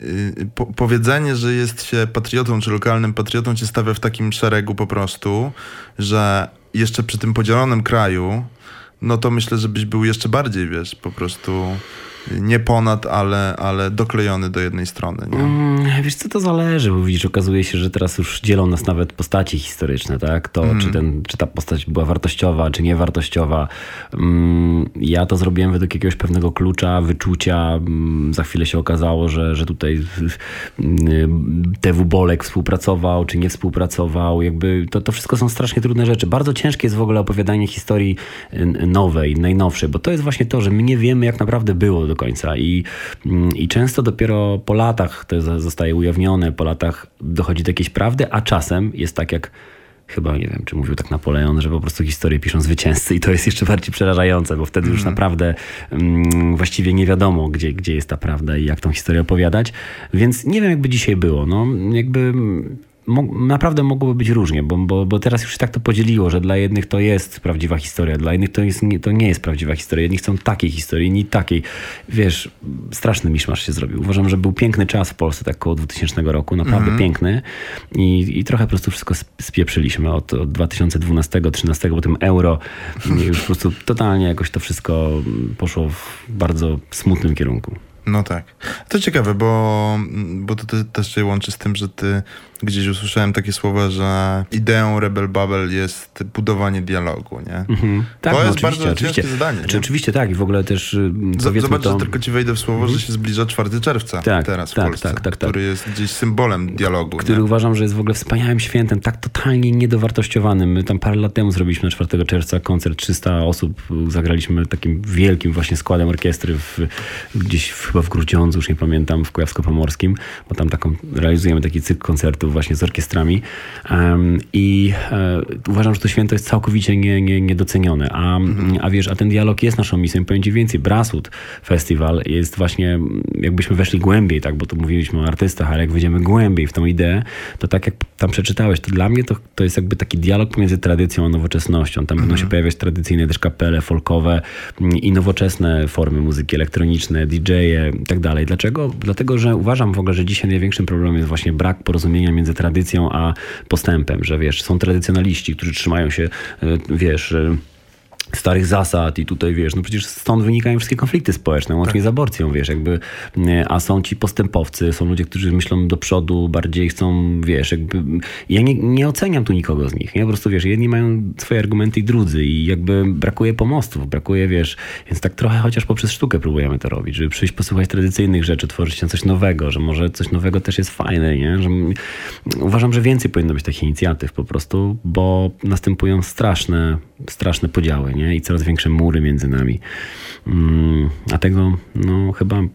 y, po- powiedzenie, że jest się patriotą, czy lokalnym patriotą, cię stawia w takim szeregu po prostu, że jeszcze przy tym podzielonym kraju, no to myślę, że byś był jeszcze bardziej, wiesz, po prostu nie ponad, ale, ale doklejony do jednej strony, nie? Mm, Wiesz co, to zależy, bo widzisz, okazuje się, że teraz już dzielą nas nawet postaci historyczne, tak? To, czy, ten, czy ta postać była wartościowa, czy niewartościowa. Mm, Ja to zrobiłem według jakiegoś pewnego klucza, wyczucia. Mm, Za chwilę się okazało, że, że tutaj mm, TW Bolek współpracował, czy nie współpracował. Jakby to, to wszystko są strasznie trudne rzeczy. Bardzo ciężkie jest w ogóle opowiadanie historii nowej, najnowszej, bo to jest właśnie to, że my nie wiemy, jak naprawdę było do końca. I, mm, i często dopiero po latach to zostaje ujawnione, po latach dochodzi do jakiejś prawdy, a czasem jest tak jak chyba, nie wiem, czy mówił tak Napoleon, że po prostu historię piszą zwycięzcy i to jest jeszcze bardziej przerażające, bo wtedy już naprawdę mm, właściwie nie wiadomo, gdzie, gdzie jest ta prawda i jak tą historię opowiadać, więc nie wiem, jakby dzisiaj było, no jakby... naprawdę mogłoby być różnie, bo, bo, bo teraz już się tak to podzieliło, że dla jednych to jest prawdziwa historia, dla innych to, jest, nie, to nie jest prawdziwa historia. Jedni chcą takiej historii, inni takiej. Wiesz, straszny miszmasz się zrobił. Uważam, że był piękny czas w Polsce, tak koło 2000 roku, naprawdę piękny i, i trochę po prostu wszystko sp- spieprzyliśmy od, od 2012-2013, potem euro. I Już po prostu totalnie jakoś to wszystko poszło w bardzo smutnym kierunku. No tak. To ciekawe, bo, bo to te, też się łączy z tym, że ty gdzieś usłyszałem takie słowa, że ideą Rebel Bubble jest budowanie dialogu, nie? Mhm. Tak, To no jest oczywiście, bardzo oczywiście. ciężkie zadanie, Znaczy, oczywiście tak i w ogóle też y, powiedzmy Zobacz, to... że tylko ci wejdę w słowo, że się zbliża 4 czerwca Tak, teraz w tak, Polsce, tak, tak, tak. który jest gdzieś symbolem dialogu. który nie? uważam, że jest w ogóle wspaniałym świętem, tak totalnie niedowartościowanym. My tam parę lat temu zrobiliśmy na 4 czerwca koncert, 300 osób, zagraliśmy takim wielkim właśnie składem orkiestry w, gdzieś w, chyba w Grudziądzu, już nie pamiętam, w Kujawsko-Pomorskim, bo tam taką realizujemy taki cykl koncertów właśnie z orkiestrami i e, uważam, że to święto jest całkowicie nie, nie, niedocenione, a, a wiesz, a ten dialog jest naszą misją. Powiem ci więcej, Brasut Festival jest właśnie, jakbyśmy weszli głębiej, tak, bo tu mówiliśmy o artystach, ale jak wejdziemy głębiej w tą ideę, to tak jak tam przeczytałeś, to dla mnie to, to jest jakby taki dialog pomiędzy tradycją a nowoczesnością. Tam będą się pojawiać tradycyjne też kapele folkowe mm, i nowoczesne formy muzyki elektroniczne, DJ-e tak dalej. Dlaczego? Dlatego, że uważam w ogóle, że dzisiaj największym problemem jest właśnie brak porozumienia między tradycją a postępem, że wiesz, są tradycjonaliści, którzy trzymają się, y, wiesz, y, starych zasad i tutaj wiesz, no przecież stąd wynikają wszystkie konflikty społeczne, łącznie z aborcją, wiesz, jakby, a są ci postępowcy, są ludzie, którzy myślą do przodu, bardziej chcą, wiesz, jakby, ja nie, nie oceniam tu nikogo z nich, nie, po prostu, wiesz, jedni mają swoje argumenty i drudzy i jakby brakuje pomostów, brakuje, wiesz, więc tak trochę chociaż poprzez sztukę próbujemy to robić, żeby przyjść, posłuchać tradycyjnych rzeczy, tworzyć się coś nowego, że może coś nowego też jest fajne, nie, że uważam, że więcej powinno być takich inicjatyw po prostu, bo następują straszne, straszne podziały, nie? I coraz większe mury między nami. Mm, a tego no, chyba mm,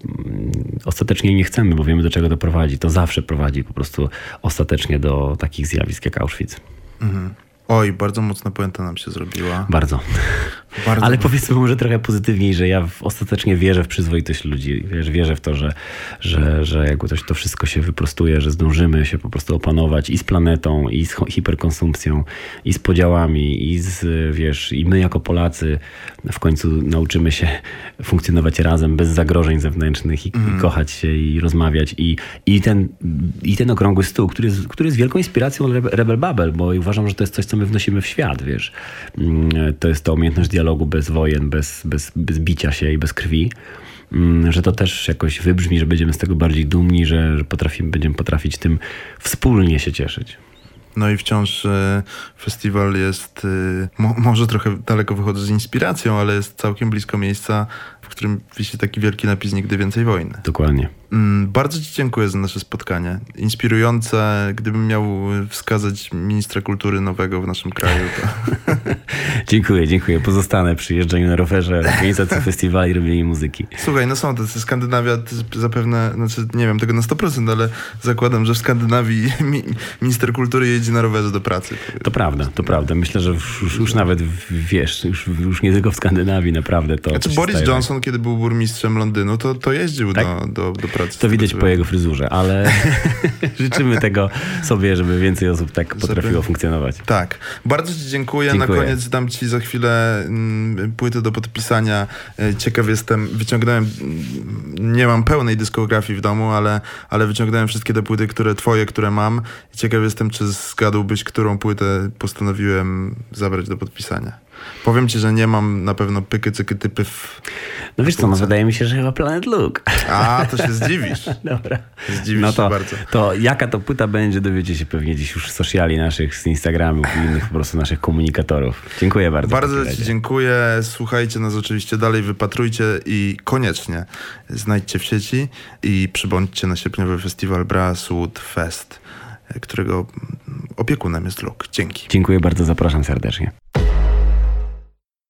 ostatecznie nie chcemy, bo wiemy do czego to prowadzi. To zawsze prowadzi po prostu ostatecznie do takich zjawisk jak Auschwitz. Mhm. Oj, bardzo mocna puenta nam się zrobiła. Bardzo. bardzo Ale powiedzmy może trochę pozytywniej, że ja ostatecznie wierzę w przyzwoitość ludzi. Wiesz, wierzę w to, że, że, że jakby to, to wszystko się wyprostuje, że zdążymy się po prostu opanować i z planetą, i z hiperkonsumpcją, i z podziałami, i z, wiesz, i my jako Polacy w końcu nauczymy się <laughs> funkcjonować razem, bez zagrożeń zewnętrznych i, mm. i mhm. kochać się i rozmawiać. I, i, ten, I ten okrągły stół, który jest, który jest wielką inspiracją Rebel Babel, bo uważam, że to jest coś, co my wnosimy w świat, wiesz. Mm, to jest to umiejętność dialogu bez wojen, bez, bez, bez bicia się i bez krwi mm, że to też jakoś wybrzmi, że będziemy z tego bardziej dumni, że, że potrafimy, będziemy potrafić tym wspólnie się cieszyć. No i wciąż e, festiwal jest, e, mo, może trochę daleko wychodzę z inspiracją, ale jest całkiem blisko miejsca, w którym wisi taki wielki napis Nigdy więcej wojny. Dokładnie. Mm, bardzo Ci dziękuję za nasze spotkanie. Inspirujące. Gdybym miał wskazać ministra kultury nowego w naszym kraju, to... <laughs> dziękuję, dziękuję. Pozostanę przy jeżdżeniu na rowerze, organizacji <laughs> festiwali robieniu muzyki. Słuchaj, no są tacy Skandynawia zapewne, znaczy nie wiem tego na 100%, ale zakładam, że w Skandynawii <laughs> minister kultury jedzie na rowerze do pracy. To prawda, to prawda. Myślę, że już, już nawet wiesz, już, już nie tylko w Skandynawii naprawdę to... Znaczy Boris Johnson, kiedy był burmistrzem Londynu, to, to jeździł tak? do, do, do pracy pracy. To widać po jego fryzurze, ale <laughs> życzymy tego sobie, żeby więcej osób tak potrafiło funkcjonować. Tak. Bardzo Ci dziękuję. dziękuję. Na koniec dam Ci za chwilę mm, płytę do podpisania. E, ciekaw jestem, wyciągnąłem, mm, nie mam pełnej dyskografii w domu, ale, ale wyciągnąłem wszystkie te płyty, które Twoje, które mam. Ciekaw jestem, czy zgadłbyś, którą płytę postanowiłem zabrać do podpisania. Powiem ci, że nie mam na pewno pyky, cyky, typy w... No wiesz co, no wydaje mi się, że chyba Planet Look. A, to się zdziwisz. <laughs> Dobra. Zdziwisz no to, się bardzo. To jaka to płyta będzie, dowiecie się pewnie dziś już z sociali naszych, z Instagramów i innych po prostu naszych komunikatorów. Dziękuję bardzo. Bardzo ci dziękuję. Słuchajcie nas oczywiście dalej, wypatrujcie i koniecznie znajdźcie w sieci i przybądźcie na sierpniowy festiwal Braswood Fest, którego opiekunem jest Luke. Dzięki. Dziękuję bardzo, zapraszam serdecznie.